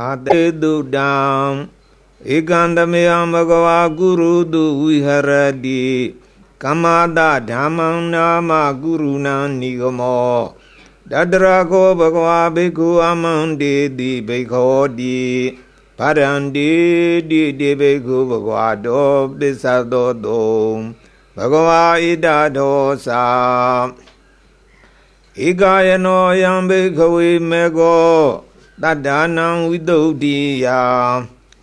အာတေတုတံဧကံတမေယံဘဂဝါကုရုတုဝိဟရတိကမ္မာတဓမ္မံနာမကုရုဏံနိဂမောတတရာကောဘဂဝါဘိက္ခုအမံတေတိဘိက္ခောတိဗရံတေတိတေဘိက္ခုဘဂဝါတောပစ္ဆသောတုံဘဂဝါဣဒတောသာဧကာယနောယံဘိက္ခဝေမေကော တတ္တာနံဝိတုဒ္ဓိယ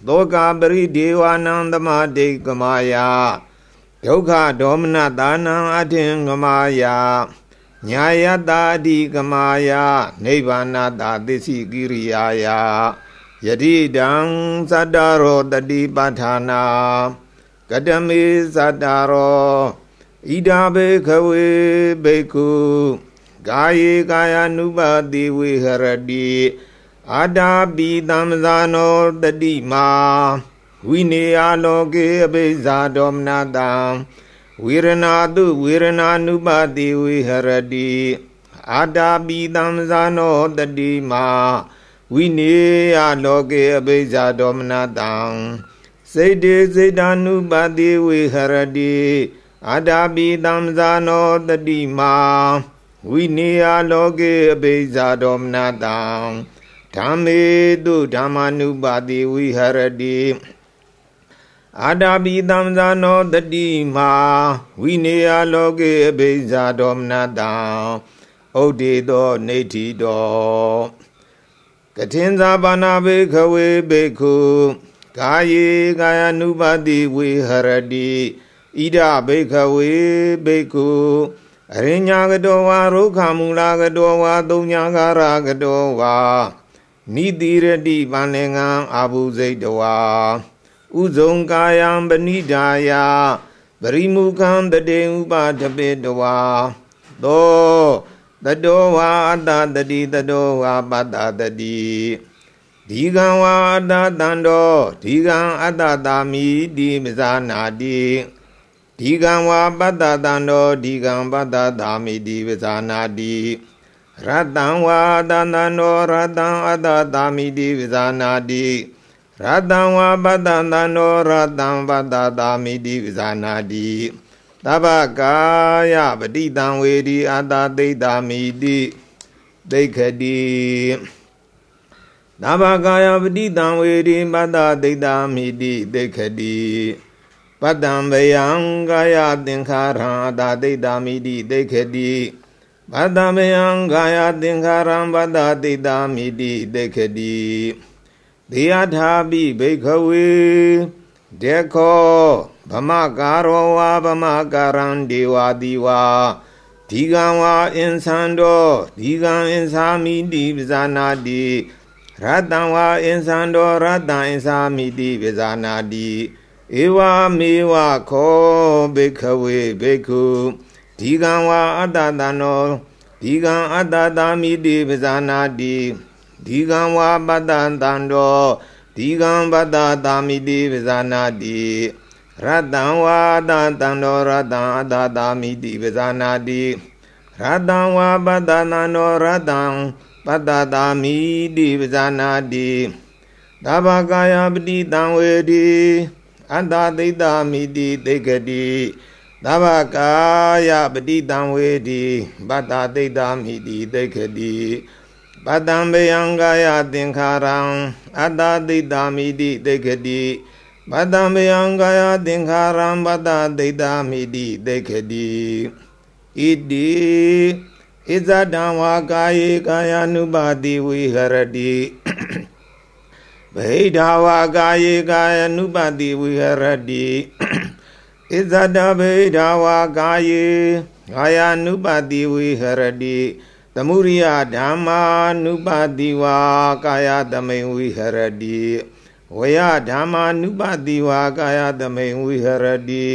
သောကပရိဒေဝနံသမာတိကမာယဒုက္ခဒေါမနတာနံအထင်ကမာယညာယတာတိကမာယနိဗ္ဗာနတာသစ္စည်းကိရိယာယယတိတံသတ္တရောတတိပဋ္ဌာနာကတမေသတ္တရောဣဒာဘေခဝေဘေကုကာယေကာယ ानु ပတိဝေဟရတိ အာတာပိတမ္ဇာနောတတိမာဝိနေယလောကေအဘိဇာဒေါမနတံဝေရဏတုဝေရဏ ानु ပတိဝေဟရတိအာတာပိတမ္ဇာနောတတိမာဝိနေယလောကေအဘိဇာဒေါမနတံစေတေစေတ ानु ပတိဝေဟရတိအာတာပိတမ္ဇာနောတတိမာဝိနေယလောကေအဘိဇာဒေါမနတံ ဓမ္မေတုဓမ္မာနုပါတိဝိဟရတိအာတာပိတံဇာနောတတိမာဝိနေယလောကေအဘိဇာဒေါမနတံဩဒေသောနေတိတောကထင်ဇာပါဏဘေခဝေဘေခုကာယေကာယ ानु ပါတိဝိဟရတိဣဒဘေခဝေဘေခုအရိညာကတောဝါရုခမူလာကတောဝါသုံးညာကာရကတောဝါ နိတိရတိပန္နေငံအာဘုဇိတဝါဥဇုံကာယံပဏိဒါယပရိမုခံတတေဥပတပေတဝါသောတတောဝါအတ္တတတိတတောဝါပတ္တတတိဒီကံဝါအတ္တတံတောဒီကံအတ္တတာမိတိမဇာနာတိဒီကံဝါပတ္တတံတောဒီကံပတ္တတာမိတိမဇာနာတိ ရတံဝါတန္တနောရတံအတ္တတာမိတိဝိဇာနာတိရတံဝါပတ္တန္တနောရတံပတ္တတာမိတိဝိဇာနာတိတဗ္ဗကာယပတိတံဝေဒီအတ္တသိတ္တာမိတိသိခတိတဗ္ဗကာယပတိတံဝေဒီပတ္တသိတ္တာမိတိသိခတိပတ္တံဗယံကာယသင်္ခါရံအတ္တသိတ္တာမိတိသိခတိ ဘဒ္ဒမယံခာယသင်္ခါရံဘဒ္ဒတိတာမိတိတေခတိဒေယထာပိဘိခဝေဒေခောဗမကာရောဝါဗမကာရံဒေဝတိဝါဒီကံဝါအင်္ဆန္တောဒီကံအင်္စာမိတိပဇာနာတိရတံဝါအင်္ဆန္တောရတံအင်္စာမိတိပဇာနာတိဧဝမေဝခောဘိခဝေဘိက္ခု ဒီကံဝါအတ္တတနောဒီကံအတ္တတာမိတိပဇာနာတိဒီကံဝါပတ္တတံတောဒီကံပတ္တတာမိတိပဇာနာတိရတံဝါအတ္တတံတောရတံအတ္တတာမိတိပဇာနာတိရတံဝါပတ္တတံတောရတံပတ္တတာမိတိပဇာနာတိတဗ္ဗကာယပတိတံဝေတိအတ္တသိတ္တမိတိသိက္ခတိ သဗ္ဗကာယပတိတံဝေတိပတ္တသိတ္တမိတိသိခတိပတ္တံဘေယံကာယသင်္ခါရံအတ္တသိတ္တမိတိသိခတိပတ္တံဘေယံကာယသင်္ခါရံပတ္တသိတ္တမိတိသိခတိဣတိဣဇဒံဝါကာယေကာယ ानु ပါတိဝိဟရတိဗိဓာဝါကာယေကာယ ानु ပါတိဝိဟရတိ ဣဇဒဗေဒဝါကာယေဂာယ ानु ပတိဝိဟရတိသမုရိယဓမ္မာနုပတိဝါကာယသမိန်ဝိဟရတိဝယဓမ္မာနုပတိဝါကာယသမိန်ဝိဟရတိ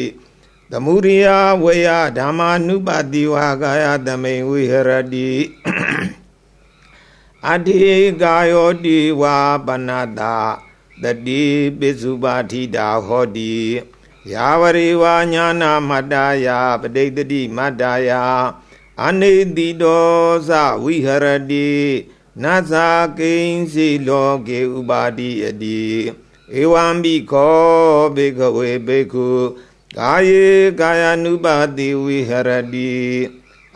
သမုရိယဝယဓမ္မာနုပတိဝါကာယသမိန်ဝိဟရတိအတိကာယောတိဝါပနတာတတိပိစုပါထိတာဟောတိ ယာဝရိဝါညာနာမတ္တယာပဋိတတိမတ္တယာအနိတိတောသဝိဟရတိနသကိဉ္စီလောကေဥပါတိယတိဧဝံဘိခောဘေကဝေဘေကုကာယေကာယ ानु ပါတိဝိဟရတိ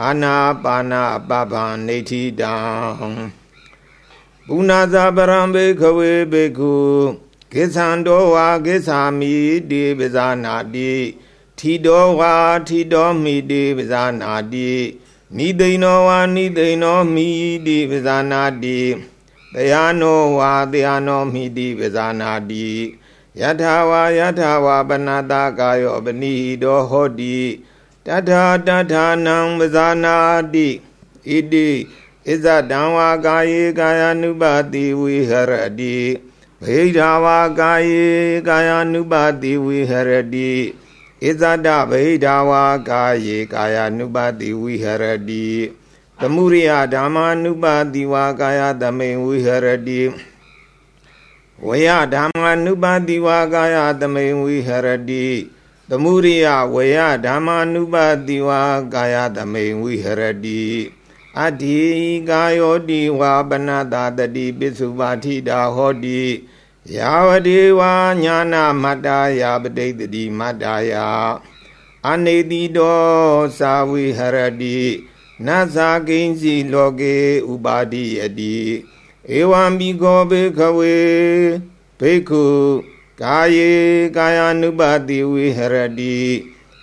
အာနာပါနာပပံနေတိတံပုဏ္ဏဇာပရံဘေခဝေဘေကု ကိသံတောဝါကိသာမိတိပဇာနာတိထီတောဝါထီတောမိတိပဇာနာတိနိသိဏောဝါနိသိဏောမိတိပဇာနာတိတယာနောဝါတယာနောမိတိပဇာနာတိယထာဝါယထာဝါပနတာကာယောပနိတောဟောတိတထာတထာနံပဇာနာတိဣတိဣဇဒံဝါကာယေကာယ ानु ပတိဝိဟရတိ ဗေဒာဝါကာယေကာယ ानु ပတိဝိဟရတိဣဇဒဗေဒာဝါကာယေကာယ ानु ပတိဝိဟရတိသမုရိယဓမ္မာနုပတိဝါကာယသမိန်ဝိဟရတိဝယဓမ္မာနုပတိဝါကာယသမိန်ဝိဟရတိသမုရိယဝယဓမ္မာနုပတိဝါကာယသမိန်ဝိဟရတိ အတ္တိကာယောတိဝါပနတာတတိပစ္စုပါထိတာဟောတိယာဝတိဝါညာနာမတ္တာယာပတိတတိမတ္တာယာအနေတိတောသာဝိဟရတိနသကိဉ္စီလောကေဥပါတိယတိဧဝံဘိကောဘေခဝေဘေခုကာယေကာယ ानु ပတိဝိဟရတိ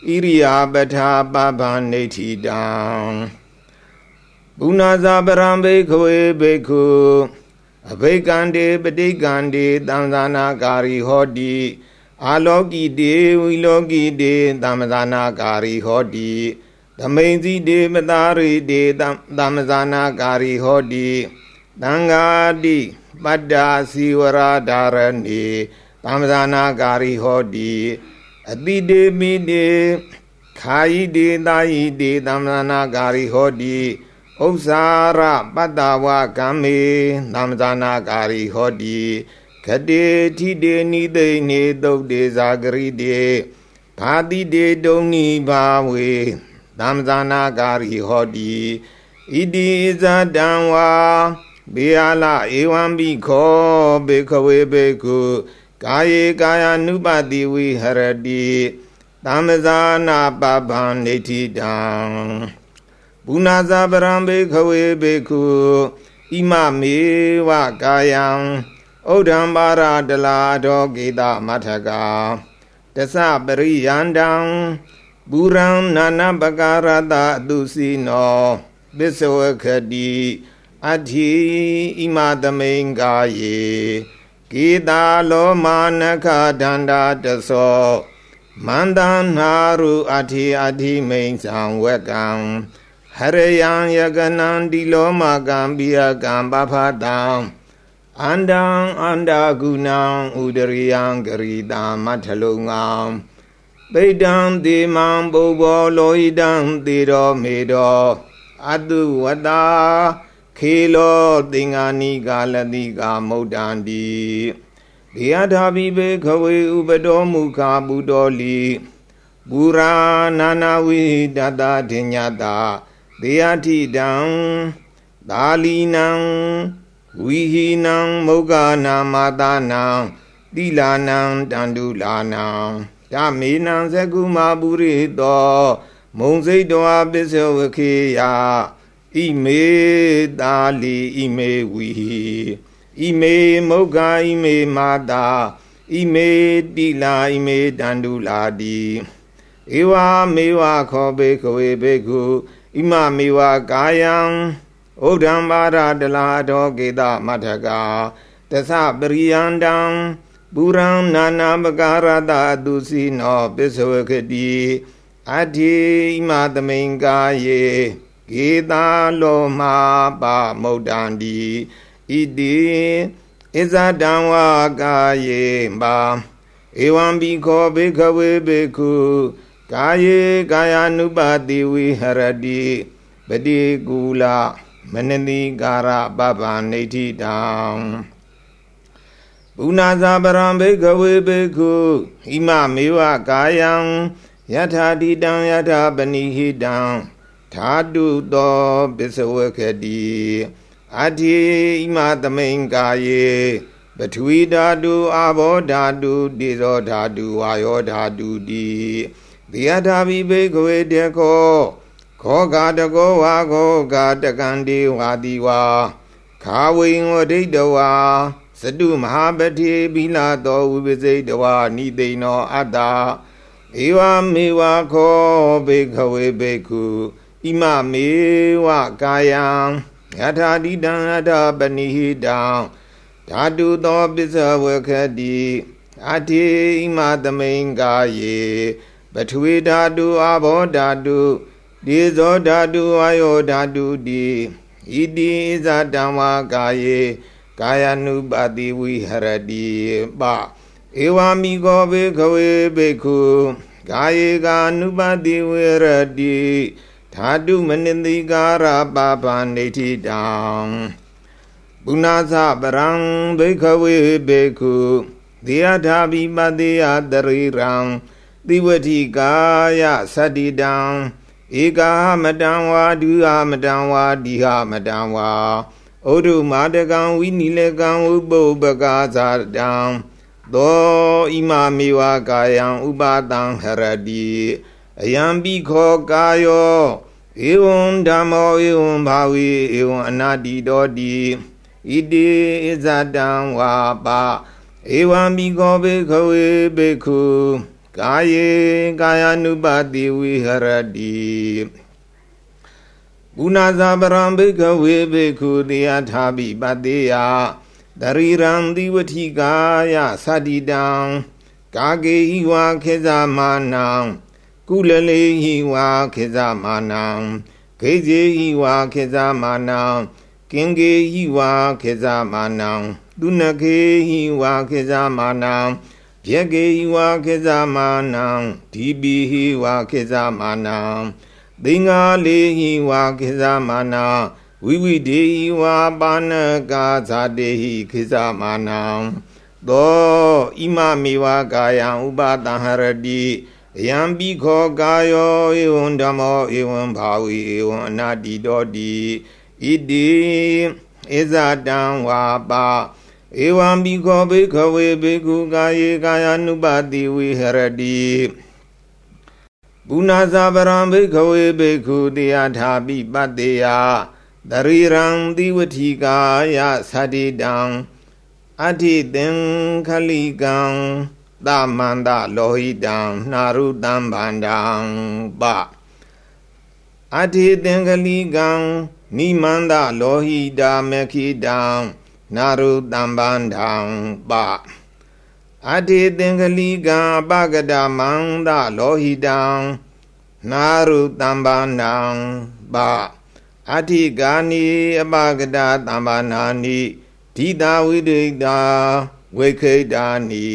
ဣရိယာပထာပပံနေတိတံ ပုဏ္ဏဇာပရံဘေခဝေဘေခုအဘိကံတေပဋိကံတေသံသာနာကာရီဟောတိအာလောကိတေဝိလောကိတေသမ္မသာနာကာရီဟောတိသမိန်စီတေမတာရိတေသမ္မဇာနာကာရီဟောတိသံဃာတိပတ္တာစီဝရဓာရဏီသမ္မဇာနာကာရီဟောတိအတိတေမိတေခာယိတေတာယိတေသမ္မဇာနာကာရီဟောတိ ဥ္စာရပတ္တဝကံမေသမ္မဇာနာကာရီဟောတိခတေထိတေနိသိနေသုတ်တေဇာဂရိတေဘာတိတေတုံနိဘာဝေသမ္ဇာနာကာရီဟောတိဣတိဇတံဝါဘေယလဧဝံဘိခောဘေခဝေဘေကုကာယေကာယ ानु ပတိဝိဟရတိသမ္မဇာနာပပံနေတိတံ ဘုနာဇာပရံဘေခဝေဘေကုဣမမေဝကာယံဩဒံပါရတလာဒောကေတမထကာတသပရိယန္တံဘူရံနာနာပကာရတအတုစီနောပစ္စဝခတိအဋ္ဌိဣမသမိန်ကာယေကေတာလောမာနခဒန္တာတသောမန္တနာရုအဋ္ဌိအဋ္ဌိမိန်သံဝကံ ဟရယံယကနံဒီလောမကံပိယကံပဖတံအန္တံအန္တာကုဏံဥဒရိယံဂရိတာမထလုံငံပိတံတိမံပုဗ္ဗောလောဟိတံတိရောမေတောအတုဝတာခေလောသင်္ဃာနိကာလတိကာမုဒ္ဒန္တိဘေယထာဘိဘေခဝေဥပတောမူခာပုတောလီဘူရာနာနာဝိတတဒိညတာ ဒေယထိတံသာလီနံဝိဟိနံမုဂ္ဂနာမာတနံတိလာနံတန္တုလာနံဓမေနံသကုမာပုရိတောမုံစိတ်တောပစ္စဝခေယဣမေတာလီဣမေဝီဣမေမုဂ္ဂဣမေမာတာဣမေတိလာဣမေတန္တုလာတိဧဝမေဝခောဘေကဝေဘေကု ဣမမေဝကာယံဩဒံပါရတလာတော်ကေတမထကာတသပရိယန္တံပုရံနာနာပကာရတသူစီနောပစ္စဝကတိအတ္တိမသမိန်ကာယေကေတာလောမာပါမုဒ္ဒန္တိဣတိဣဇဒံဝါကာယေပါဧဝံဘိခောဘေခဝေဘေခု ကာယေကာယ ानु ပတိဝိဟရတိပတိကူလမနတိကာရပပနေတိတံဘုနာဇာပရံဘေကဝေဘေခုဣမမေဝကာယံယထာတိတံယထာပနိဟိတံဓာတုသောပစ္စဝေခတိအတ္တိဣမသမိန်ကာယေပထဝီဓာတုအာဘောဓာတုဒေဇောဓာတုဝါယောဓာတုတိ ဒီယထာဘိဘေကဝေတေခောခောကာတကောဝါခောကာတကံဒေဝါတိဝါခာဝိဝဒိတဝါစတုမဟာပတိဘိလာတောဝိပစိတဝါနိသိဏောအတ္တဧဝမေဝခောဘေကဝေဘေကုဣမမေဝကာယံယထာတိတံအတပနိဟိတံဓာတုသောပစ္စဝခတိအတိဣမသမိန်ကာယေ ပထဝီဓာတုအာဘောဓာတုဒီဇောဓာတုအာယောဓာတုတိဣတိဣဇတံဝါကာယေကာယ ानु ပတိဝိဟရတိပဧဝာမိကောဘေခဝေဘေခုကာယေကာနုပတိဝေရတိဓာတုမနိတိကာရပပနေတိတံပုဏ္ဏသပရံဘေခဝေဘေခုသေယထာဘိပတိယတရိရံ သီဝတိကာယသတ္တိတံဧကာမတံဝါဒုဟာမတံဝါဒီဟာမတံဝါဩဒုမာတကံဝိနိလေကံဥပုပ္ပကာဇာတံသောဣမမေဝကာယံဥပါတံဟရတိအယံပိခောကာယောဧဝံဓမ္မောဧဝံဘာဝေဧဝံအနာတိတောတိဣတိဣဇတံဝါပါဧဝံပိခောဘေခဝေဘေခု ကာယေကာယ ानु ပတိဝိဟရတိကုဏဇာပရံဘေခဝေဘေခုတေယထာပိပတေယတရိရံတိဝတိကာယသတိတံကာကေဟိဝါခေဇာမာနံကုလလေဟိဝါခေဇာမာနံခေဇေဟိဝါခေဇာမာနံကင်ကေဟိဝါခေဇာမာနံသူနခေဟိဝါခေဇာမာနံ ယကေဟိဝါခေဇာမာနံဒီပိဟိဝါခေဇာမာနံသင်္ဃာလေဟိဝါခေဇာမာနံဝိဝိဒေဟိဝါပါဏကာဇာတေဟိခေဇာမာနံသောဣမမေဝကာယံဥပါတဟရတိယံပိခောကာယောဧဝံဓမ္မောဧဝံဘာဝီဧဝံအနာတိတောတိဣတိဣဇတံဝါပါ ဧဝံပိခောဘေခဝေဘေကုကာယေကာယ ानु ပတိဝိဟရတိပုဏ္ဏဇာပရံဘေခဝေဘေခုတေယထာပိပတ္တေယတရိရံသီဝတိကာယသတိတံအဋ္ဌိသင်္ခလိကံသမန္တလောဟိတံနှာရုတံဗန္တံပအဋ္ဌိသင်္ခလိကံနိမန္တလောဟိတာမခိတံ နာရုတံပန္ဓံပအတေသင်္ကလိကံပကဒမန္တလောဟိတံနာရုတံပန္ဓံပအတိကာနိအပကဒတံပန္နာနိဓိတာဝိဒိတာဝိခိတာနိ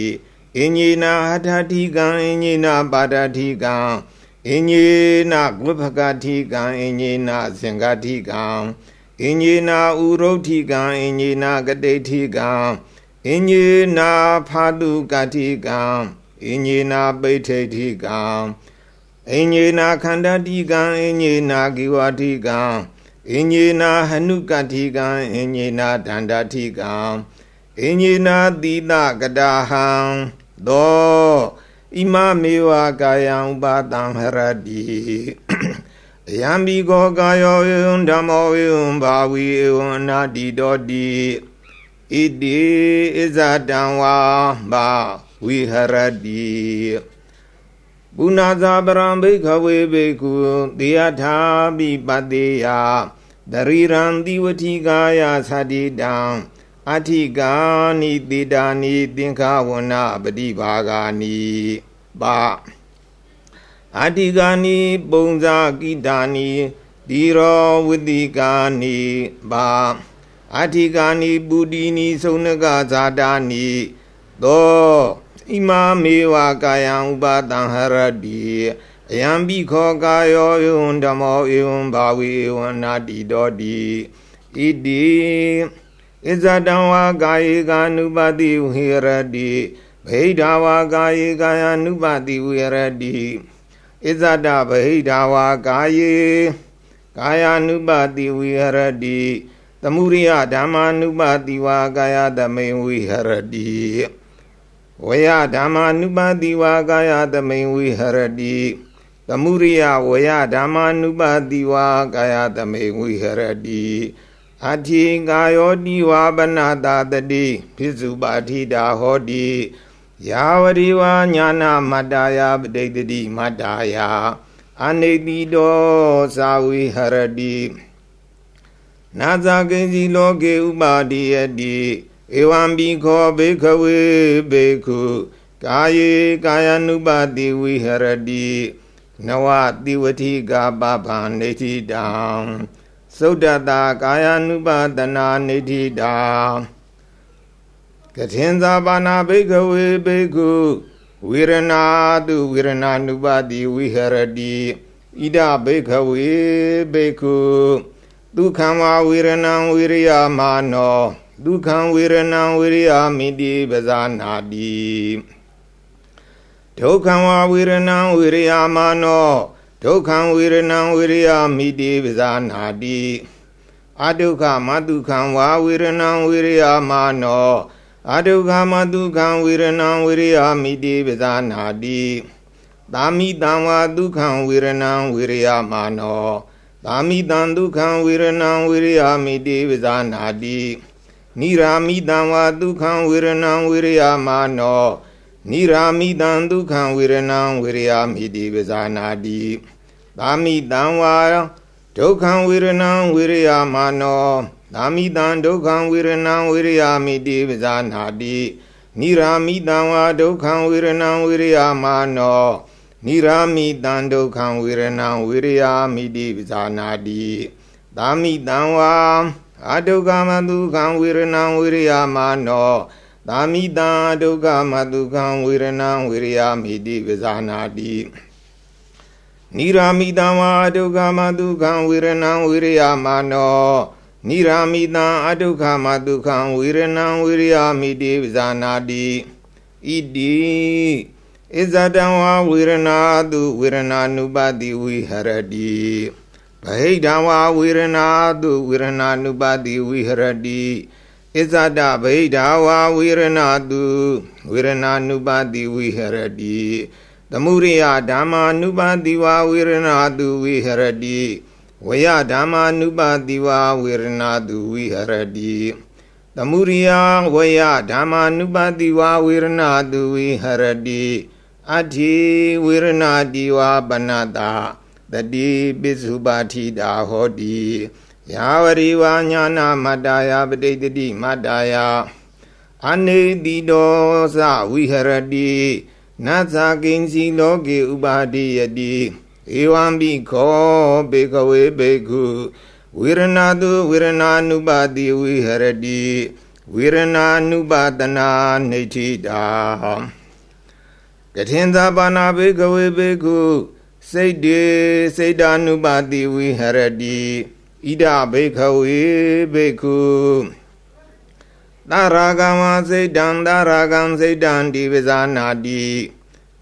အင်ညေနာဟထတိကံအင်ညေနာပါဒတိကံအင်ညေနာဝိဖကတိကံအင်ညေနာသင်္ကတိကံ အင်ညေနာဥရုဋ္ဌိကံအင်ညေနာကတိဋ္ဌိကံအင်ညေနာဖာတုကတိကံအင်ညေနာပိဋ္ဌိဋ္ဌိကံအင်ညေနာခန္ဓာတိကံအင်ညေနာဂိဝတိကံအင်ညေနာဟနုကတိကံအင်ညေနာဒန္တာတိကံအင်ညေနာသီတကတာဟံသောဣမမေဝကာယံဥပါတံဟရတိ ယံဘိကောကာယောယံဓမ္မောယံဘာဝီယံနာတိတောတိဣတိဣဇတံဝါဘာဝိဟရတိပုဏ္ဏဇာပရံဘိခဝေဘိကုတေယထာပိပတေယတရိရံတိဝတိကာယသတိတံအဋ္ဌိကာနိတိတာနိသင်္ခဝနပฏิဘာဂာနိပါ အဋ္ဌိကာနိပုံဇာကိတာနိဒီရောဝတိကာနိပါအဋ္ဌိကာနိပုတိနိသုံနကဇာတာနိသောဣမမေဝကာယံဥပါတံဟရတိအယံပိခောကာယောယံဓမ္မောဧဝံဘာဝေဝနာတိတောတိဣတိဣဇတံဝါကာယေကာနုပတိဝိရတိဗိဓာဝါကာယေကာယ ानु ပတိဝိရတိ ဣဇတဗိဓာဝါကာယေကာယ ानु ပတိဝိရတိသမုရိယဓမ္မာနုပါတိဝါကာယသမိန်ဝိဟရတိဝယဓမ္မာနုပါတိဝါကာယသမိန်ဝိဟရတိသမုရိယဝယဓမ္မာနုပါတိဝါကာယသမိန်ဝိဟရတိအထိကာယောတိဝါပနာတာတတိភិစုပါထိတာဟောတိ ယာဝရိဝါညာနာမတ္တယာပဋိတတိမတ္တယာအနိတိတောသာဝိဟရတိနာဇာကိဉ္စီလောကေဥပါတိယတိဧဝံဘိခောဘေခဝေဘေခုကာယေကာယ ानु ပတိဝိဟရတိနဝတိဝတိကာပပံနေတိတံသုဒ္ဓတာကာယ ानु ပတနာနေတိတံ ကထင်သာပါဏဘိကဝေဘိကုဝေရဏတုဝေရဏ ानु ပတိဝိဟရတိဣဒဘိကဝေဘိကုဒုက္ခံဝဝေရဏံဝိရိယမာနောဒုက္ခံဝေရဏံဝိရိယမိတိပဇာနာတိဒုက္ခံဝဝေရဏံဝိရိယမာနောဒုက္ခံဝေရဏံဝိရိယမိတိပဇာနာတိအဒုက္ခမတုခံဝဝေရဏံဝိရိယမာနော အဒုက္ခမတုခံဝေရဏံဝိရိယမိတိပဇာနာတိသာမိတံဝဒုက္ခံဝေရဏံဝိရိယမာနောသာမိတံဒုက္ခံဝေရဏံဝိရိယမိတိပဇာနာတိနိရာမိတံဝါဒုက္ခံဝေရဏံဝိရိယမာနောနိရာမိတံဒုက္ခံဝေရဏံဝိရိယမိတိပဇာနာတိသာမိတံဝါဒုက္ခံဝေရဏံဝိရိယမာနော သာမိတံဒုက္ခံဝေရဏံဝိရိယမိတိပဇာနာတိနိရာမိတံဝါဒုက္ခံဝေရဏံဝိရိယမာနောနိရာမိတံဒုက္ခံဝေရဏံဝိရိယမိတိပဇာနာတိသာမိတံဝါအဒုက္ခမဒုက္ခံဝေရဏံဝိရိယမာနောသာမိတံဒုက္ခမဒုက္ခံဝေရဏံဝိရိယမိတိပဇာနာတိနိရာမိတံဝါဒုက္ခမဒုက္ခံဝေရဏံဝိရိယမာနော နိရာမိတံအဒုက္ခမဒုက္ခံဝေရဏံဝိရိယမိတိပဇာနာတိဣတိဣဇတံဝါဝေရဏတုဝေရဏ ानु ပတိဝိဟရတိဗဟိတံဝါဝေရဏတုဝေရဏ ानु ပတိဝိဟရတိဣဇတဗဟိတဝါဝေရဏတုဝေရဏ ानु ပတိဝိဟရတိသမုရိယဓမ္မာ ानु ပတိဝါဝေရဏတုဝိဟရတိ ဝယဓမ္မာ ानु ပတိဝါဝေရဏတုဝိဟရတိသမုရိယဝယဓမ္မာ ानु ပတိဝါဝေရဏတုဝိဟရတိအဋ္ဌိဝေရဏတိဝပနတာတတိပိစုပါထိတာဟောတိယာဝရိဝါညာနာမတ္တယာပဋိတတိမတ္တယာအနိတိတောသဝိဟရတိနသကိဉ္စီလောကေဥပါတိယတိ ဧဝံဘိခောဘေကဝေဘေကုဝေရဏတုဝေရဏ ानु ပါတိဝိဟရတိဝေရဏ ानु ပါတနာနေတိတာကထင်သာပါဏဘေကဝေဘေကုစိတ်တေစိတ် ानु ပါတိဝိဟရတိဣဒဘေခဝေဘေကုတာရာဂံဝစိတ်တံတာရာဂံစိတ်တံဒီပဇာနာတိ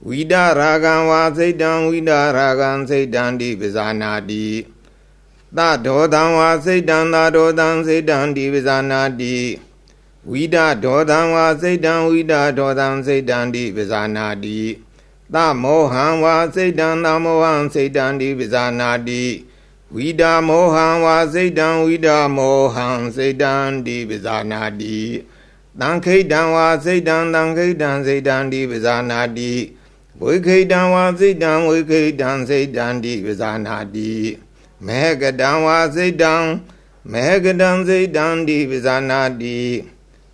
ဝိဒရာဂံဝစိတ်တံဝိဒရာဂံစိတ်တံဒီပဇာနာတိသဒောတံဝစိတ်တံသာဒောတံစိတ်တံဒီပဇာနာတိဝိဒဒောတံဝါစိတ်တံဝိဒဒောတံစိတ်တံဒီပဇာနာတိသမောဟံဝါစိတ်တံသမောဟံစိတ်တံဒီပဇာနာတိဝိဒမောဟံဝါစိတ်တံဝိဒမောဟံစိတ်တံဒီပဇာနာတိတံခိတံဝါစိတ်တံတံခိတံစိတ်တံဒီပဇာနာတိ ဝိခိတံဝါစိတ်တံဝိခိတံစိတ်တံဒီပဇာနာတိမေကတံဝါစိတ်တံမေကတံစိတ်တံဒီပဇာနာတိ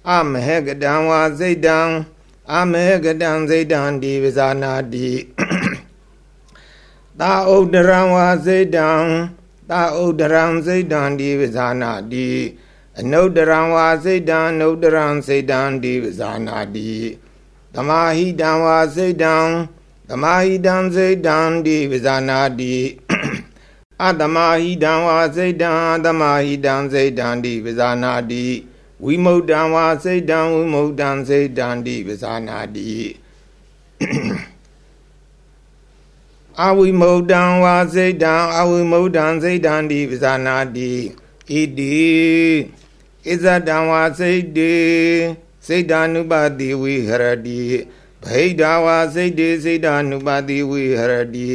အမဟကတံဝါစိတ်တံအမဟကတံစိတ်တံဒီပဇာနာတိသာဥဒရံဝါစိတ်တံသာဥဒရံစိတ်တံဒီပဇာနာတိအနုဒရံဝါစိတ်တံအနုဒရံစိတ်တံဒီပဇာနာတိသမာဟိတံဝါစိတ်တံ သမာဟိတံစိတ်တံဒီပဇာနာတိအတမဟိတံဝါစိတ်တံအတမဟိတံစိတ်တံဒီပဇာနာတိဝိမု dd ံဝါစိတ်တံဝိမု dd ံစိတ်တံတိပဇာနာတိအဝိမု dd ံဝါစိတ်တံအဝိမု dd ံစိတ်တံတိပဇာနာတိဣတိဣဇတံဝါစိတ်တေစိတ်ဓာနုပတိဝိဟရတိ ဗိဒာဝါစိတ်တေစိတ်ဓာနုပတိဝိဟရတိ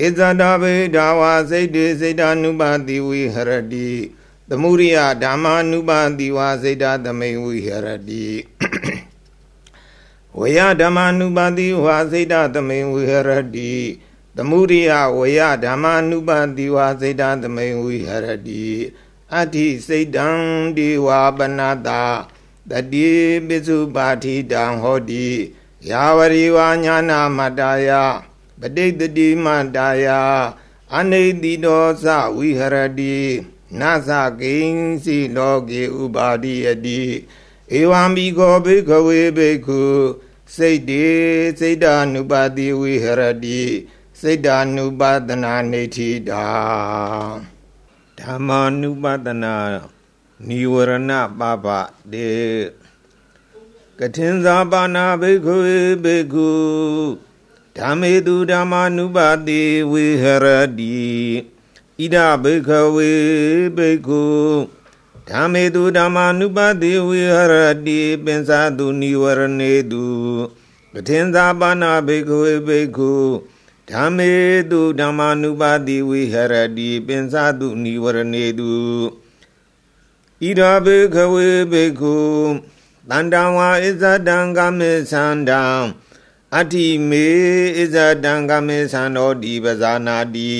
ဣဇတဗိဒာဝါစိတ်တေစိတ်ဓာနုပတိဝိဟရတိသမုရိယဓမ္မာနုပတိဝါစိတ်ဓာသမိန်ဝိဟရတိဝေယဓမ္မာနုပတိဝါစိတ်ဓာသမိန်ဝိဟရတိသမုရိယဝေယဓမ္မာနုပတိဝါစိတ်ဓာသမိန်ဝိဟရတိအဋ္ဌိစိတ်တံဒီဝါပနတာတတိပိစုပါတိတံဟောတိ ယာဝရိဝါညာနာမတ္တယပဋိတတိမတ္တယအနိတိတောသဝိဟရတိနသကိဉ္စီလောကေဥပါတိယတိဧဝံဘိခောဘိကဝေဘိက္ခုစိတ်တေစိတ်တ ानु ပါတိဝိဟရတိစိတ်တ ानु ပါဒနာနေတိတာဓမ္မာနုပဒနာနိဝရဏပပတေ ကထင်္သာပါဏဘိက္ခုဘိက္ခုဓမ္မေတုဓမ္မာနုပါတိဝိဟရတိဣဒဘိက္ခဝေဘိက္ခုဓမ္မေတုဓမ္မာနုပါတိဝိဟရတိပင်စာတုနိဝရဏေတုကထင်္သာပါဏဘိက္ခဝေဘိက္ခုဓမ္မေတုဓမ္မာနုပါတိဝိဟရတိပင်စတုနိဝရဏေတုဣဒာဘေခဝေဘေခု တန္တံဝါဣဇတံကမေသန္တံအတ္တိမေဣဇတံကမေသန္တောတိပဇာနာတိ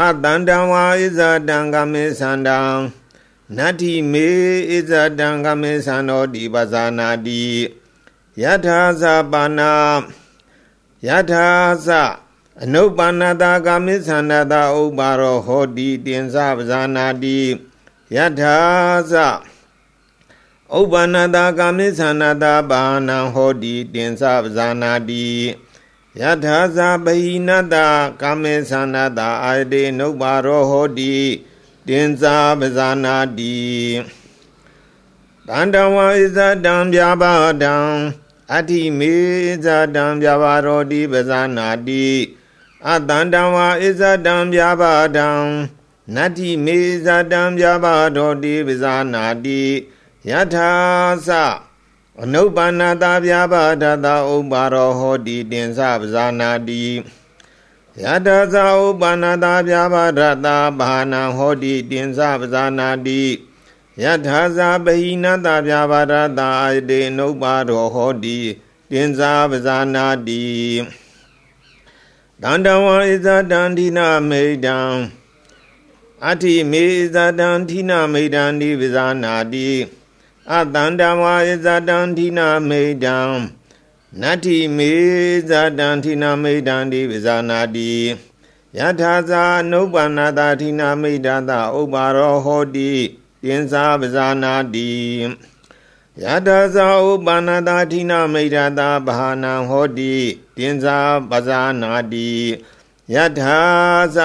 အတန္တံဝါဣဇတံကမေသန္တံနတ္တိမေဣဇတံကမေသန္တောတိပဇာနာတိယထာဇပါဏယထာသအနုပ္ပန္နတာကာမိသန္နတာဥပ္ပါရောဟောတိတင်္စပဇာနာတိယထာသ ဥပ္ပန္နတာကာမိသန္နတာဘာနံဟောတိတင်္စပဇာနာတိယထာသဗဟိနတာကာမေသန္နတာအာယတိနုပ္ပါရောဟောတိတင်္စပဇာနာတိတန္တဝဣဇတံဗျာပါဒံအတ္တိမေဇာတံဗျာပါရောတိပဇာနာတိအတန္တံဝါဣဇတံဗျာပါဒံနတ္တိမေဇာတံဗျာပါရောတိပဇာနာတိ ယထာသအနုပ္ပန္နတာဗျာပါဒတာဥပ္ပါရောဟောတိတင်္စပဇာနာတိယထာသဥပ္ပန္နတာဗျာပါဒတာဘာနာဟောတိတင်္စပဇာနာတိယထာဇာပဟိနတဗျာပါဒတာအတေနုပ္ပါရောဟောတိတင်္စာပဇာနာတိတန္တဝံဣဇတံဓိနာမေတံအဋ္ဌိမေဣဇတံဓိနာမေတံဒီပဇာနာတိ အတန္တဝါဣဇတံဓိနာမေတံနတ္ထိမေဇတံဓိနာမေတံဒီပဇာနာတိယထာဇာနုပ္ပန္နတာဓိနာမေတ္တာဥပ္ပါရောဟောတိတင်္စာပဇာနာတိယတဇာဥပန္နတာဌိနမိတ်တာဘာနံဟောတိတင်္စာပဇာနာတိယထာဇ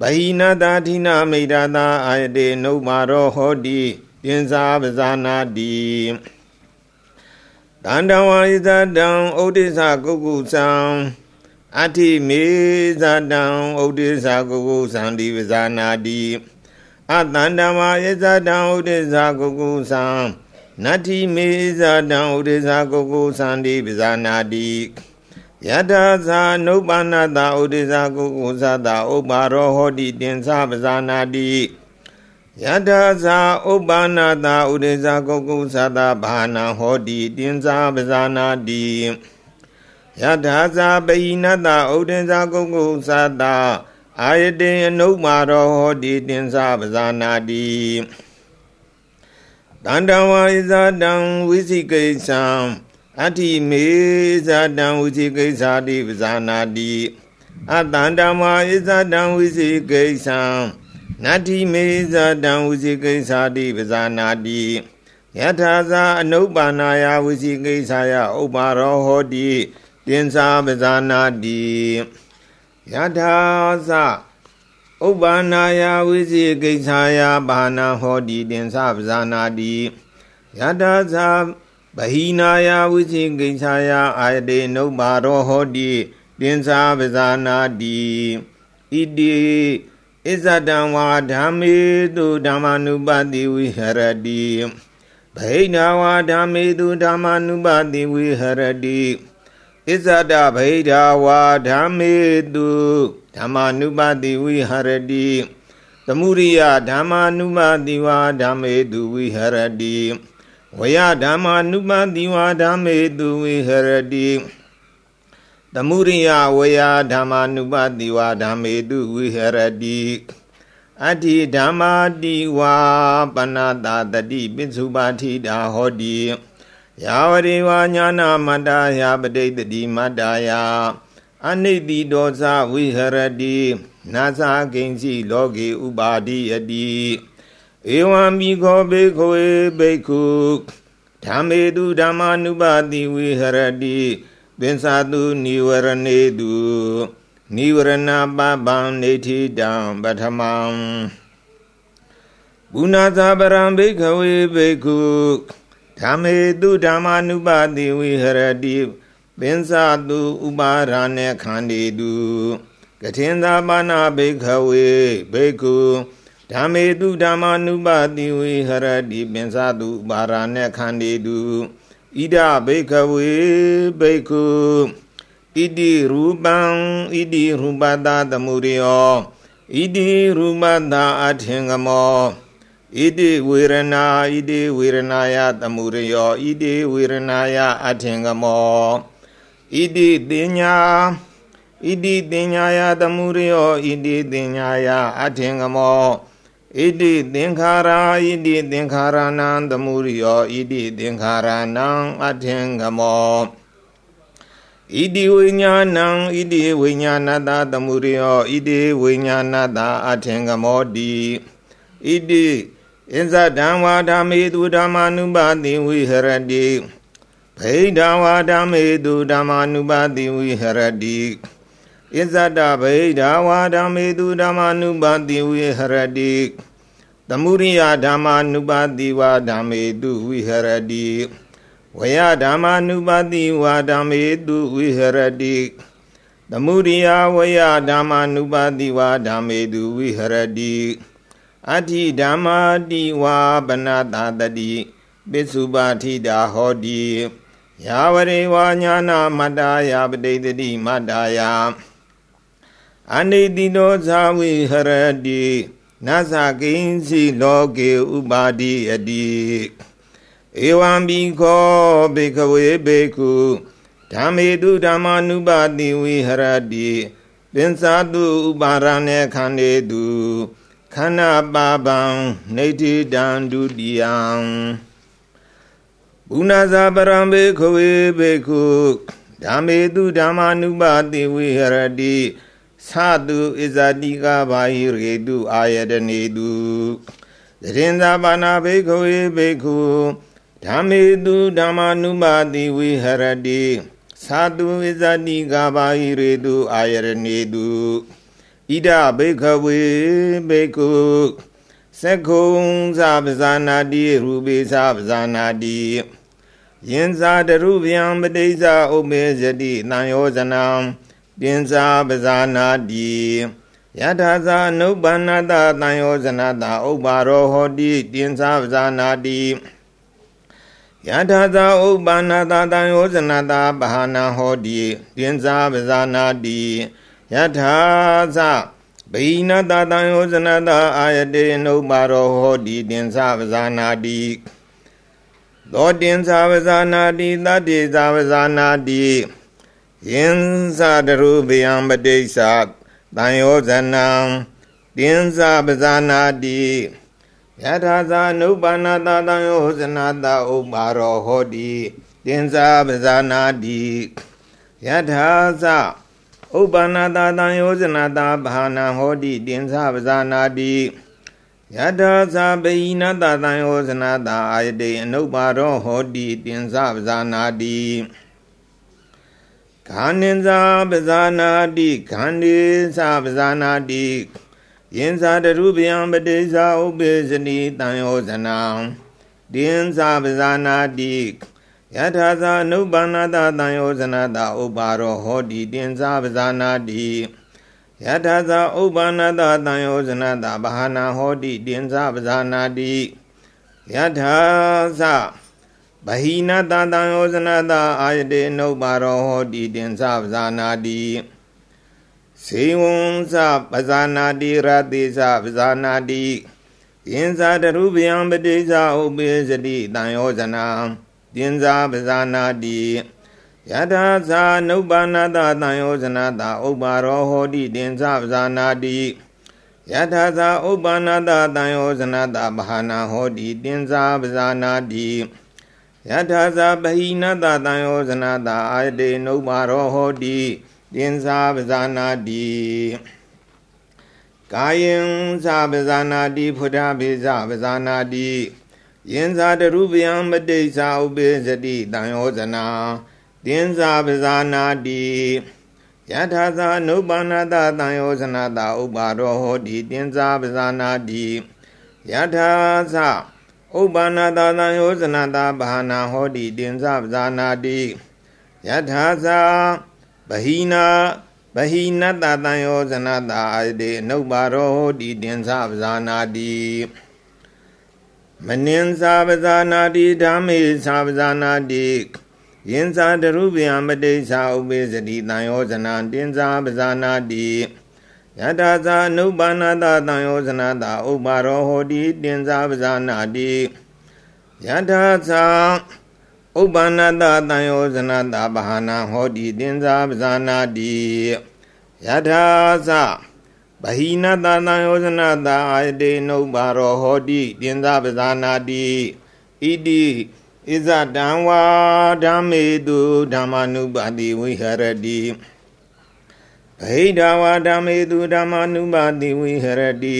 ဗဟိနတာဌိနမိတ်တာအာယတေနုမာရောဟောတိ တင်္စာပဇာနာတိတန္တဝါဣဇတံဩဒိသကုက္ကုသံအဋ္ဌိမေဇတံဩဒိသကုက္ကုသံဒီပဇာနာတိအတန္တမယေဇတံဥဒိဇာကုကုသံနတ္ထိမေဇတံဥဒိဇာကုကုသံတိပဇာနာတိယထာဇာနုပ္ပန္နတာဥဒိဇာကုကုသတာဥပ္ပါရောဟောတိတင်္စပဇာနာတိ ယထာဇာဥပ္ပန္နတာဥဒိဇာကုကုသတာဘာနာဟောတိတင်္စပဇာနာတိယထာဇာပိဏတဥဒိဇာကုကုသတာအာယတေအနုမာရောဟောတိတင်္စပဇာနာတိတန္တဝါဣဇတံဝိသိကိစ္ဆံအဋ္ဌိမေဇတံဝိသိကိစ္ဆာတိပဇာနာတိအတန္တမဣဇတံဝိသိကိစ္ဆံ နတ္ထိမေဇတံဝိသိကိစ္ဆာတိပဇာနာတိယထာဇာအနုပ္ပန္နာယဝိသိကိစ္ဆာယဥပ္ပါရောဟောတိတင်္စာပဇာနာတိယထာသဥပ္ပန္နာယဝိဇိကိစ္ဆာယဘာနာဟောတိတင်္စပဇာနာတိယထာသဗဟိနာယဝိဇိကိစ္ဆာယအာယတေနုပ္ပါရောဟောတိတင်္စပဇာနာတိဣတိ ဣဇတံဝါဓမ္မေတုဓမ္မနုပါတိဝိဟရတိဗိဏဝါဓမ္မေတုဓမ္မနုပါတိဝိဟရတိဣဇဒဗိဓာဝါဓမ္မေတုဓမ္မနုပါတိဝိဟရတိသမုရိယဓမ္မာနုပါတိဝါဓမ္မေတုဝိဟရတိဝယဓမ္မာနုပါတိဝါဓမ္မေတုဝိဟရတိ သမုရိယဝယဓမ္မာနုပါတိဝါဓမ္မေတုဝိဟရတိအတ္တိဓမ္မာတိဝါပဏတာတတိပိစုပါထိတာဟောတိယာဝရိဝါညာနာမတ္တယာပဋိတတိမတ္တယာအနိတိဒောဇဝိဟရတိနာသကိဉ္စီလောကေဥပါတိယတိဧဝံမိခောဘေခွေဘိက္ခုဓမ္မေတုဓမ္မာနုပါတိဝိဟရတိ ပင်စာတုနိဝရဏေတုနိဝရဏပပံနေတိတံပထမံဘုနာသာပရံဘိခဝေဘိက္ခုဓမ္မေတုဓမ္မာနုပါတိဝိဟရတိပင်စာတုဥပါရณေခန္ဒီတုကထင်သာပါဏဘိခဝေဘိက္ခုဓမ္မေတုဓမ္မာနုပါတိဝိဟရတိပင်စာတုဥပါရณေခန္ဒီတု ဣဒဘိခဝေဘိက္ခုဣတိရူပံဣတိရူပတာသမုရိယောဣတိရူပတာအထင်ကမောဣတိဝေရဏာဣတိဝေရဏာယသမုရိယောဣတိဝေရဏာယအထင်ကမောဣတိတင်ညာဣတိတင်ညာယသမုရိယောဣတိတင်ညာယအထင်ကမော ဣတိသင်္ခါရာဣတိသင်္ခါရဏံသမုရိယောဣတိသင်္ခါရဏံအထင်ကမောဣတိဝိညာဏံဣတိဝိညာဏတသမုရိယောဣတိဝိညာဏတအထင်ကမောတိဣတိဣဇဓမ္ဝါဓမ္မေတုဓမ္မာနုပါတိဝိဟရတိဗိဓဝါဓမ္မေတုဓမ္မာနုပါတိဝိဟရတိ ဣဇတဗိဓဝါဓမ္မေတုဓမ္မာနုပါတိဝိဟရတိသမုရိယဓမ္မာနုပါတိဝါဓမ္မေတုဝိဟရတိဝယဓမ္မာနုပါတိဝါဓမ္မေတုဝိဟရတိသမုရိယဝယဓမ္မာနုပါတိဝါဓမ္မေတုဝိဟရတိအဋ္ဌိဓမ္မာတိဝါပနတာတတိပိစုပါထိတာဟောတိယာဝရေဝါညာနာမတ္တယာပတိတတိမတ္တယာ အနိတိတောဇာဝိဟရတိနသကိဉ္စီလောကေဥပါတိယတိဧဝံဘိခောဘေကဝေဘေကုဓမ္မေတုဓမ္မာနုပါတိဝိဟရတိပင်စာတုဥပါရณေခန္တေတုခန္ဓာပါပံနေတိတံဒုတိယံဘုနာဇာပရံဘေခဝေဘေကုဓမ္မေတုဓမ္မာနုပါတိဝိဟရတိ သတုဣဇတိကဘာဟိရေတုအာယတနေတုသရင်သာပါဏဘေခဝေဘေခုဓမ္မေတုဓမ္မာနုပါတိဝိဟရတိသတုဣဇတိကဘာဟိရေတုအာယရနေတုဣဒဘေခဝေဘေခုသက္ခုံသပဇာနာတိရူပိသပဇာနာတိယင်ဇာတရုဗျံပတိစ္ဆဥပ္ပေဇတိတံယောဇနံ တင်စာပဇာနာတိယထာဇာနုပ္ပန္နတတံယောဇနတဥပ္ပါရောဟောတိတင်စာပဇာနာတိယထာဇာဥပ္ပန္နတတံယောဇနတပဟာနာဟောတိတင်စာပဇာနာတိယထာဇဗိနတတံယောဇနတအာယတေနုပ္ပါရောဟောတိတင်စာပဇာနာတိသောတင်စာပဇာနာတိတတ္တိစာပဇာနာတိ ယင်္ဇတရုပယံပတိစ္ဆတံယောဇနံတင်္ဇပဇာနာတိယထာဇာနုပန္နတတံယောဇနတဥပ္ပါရောဟောတိတင်္ဇပဇာနာတိယထာဇဥပ္ပန္နတတံယောဇနတဘာနာဟောတိတင်္ဇပဇာနာတိယထာဇဗိနတတံယောဇနတအာယတိအနုပ္ပါရောဟောတိတင်္ဇပဇာနာတိ ခန္နိဇာပဇာနာတိခန္ဒီသပဇာနာတိယင်္ဇာတရုပယံပတိဇာဥပိစနိတံယောဇနံတင်္ဇာပဇာနာတိယထာဇာနုပ္ပန္နတတံယောဇနတဥပ္ပါရောဟောတိတင်္ဇာပဇာနာတိယယထာဇာဥပ္ပန္နတတံယောဇနတဘာနာဟောတိတင်္ဇပဇာနာတိယထာဇ ဗဟိနတတံယောဇနတအာယတေနုပါရောဟောတိတင်္ဇပဇာနာတိစေဝံဇပဇာနာတိရတိဇပဇာနာတိယင်္ဇတရုပယံပတိဇဥပိစတိတံယောဇနာတင်္ဇပဇာနာတိယထာဇာနုပ္ပန္နတတံယောဇနတဥပ္ပါရောဟောတိတင်္ဇပဇာနာတိယထာဇာဥပ္ပန္နတတံယောဇနတဘာနာဟောတိတင်္ဇပဇာနာတိ ယထာဇာပဟိနတတံယောဇနတအာယတေနုပ္ပါရောဟောတိတင်္ဇပဇာနာတိကာယံဇာပဇာနာတိဖုဒ္ဓပိဇာပဇာနာတိယင်ဇာတရုပယံမတိဇာဥပိစတိတံယောဇနာတင်္ဇာပဇာနာတိယထာဇာနုပ္ပန္နတတံယောဇနာတဥပ္ပါရောဟောတိတင်္ဇာပဇာနာတိယထာဇာ ဥပ္ပန္နတတံယောဇနာတဘာနာဟောတိတင်္ဇာပဇာနာတိယထာဇာဗဟိနာဗဟိနတတံယောဇနာတအာတေအနုပ္ပါရောဟောတိတင်္ဇာပဇာနာတိမနင်းစာပဇာနာတိဓမ္မေစာပဇာနာတိယင်္ဇာတရုပယမတိစ္ဆာဥပိစတိတံယောဇနာတင်္ဇာပဇာနာတိ ယထာဇာနုပ္ပန္နတတံယောဇနာတဥပ္ပါရောဟောတိတင်္ဇာပဇာနာတိယထာဇာဥပ္ပန္နတတံယောဇနာတဘာနာဟောတိတင်္ဇာပဇာနာတိယထာဇာဗဟိနတတံယောဇနာတအာယတေနုပ္ပါရောဟောတိတင်္ဇာပဇာနာတိဣတိဣဇတံဝါဓမ္မေတုဓမ္မနုပါတိဝိဟရတိ ဗဟိတဝါဓမ္မေတုဓမ္မနုပါတိဝိဟရတိ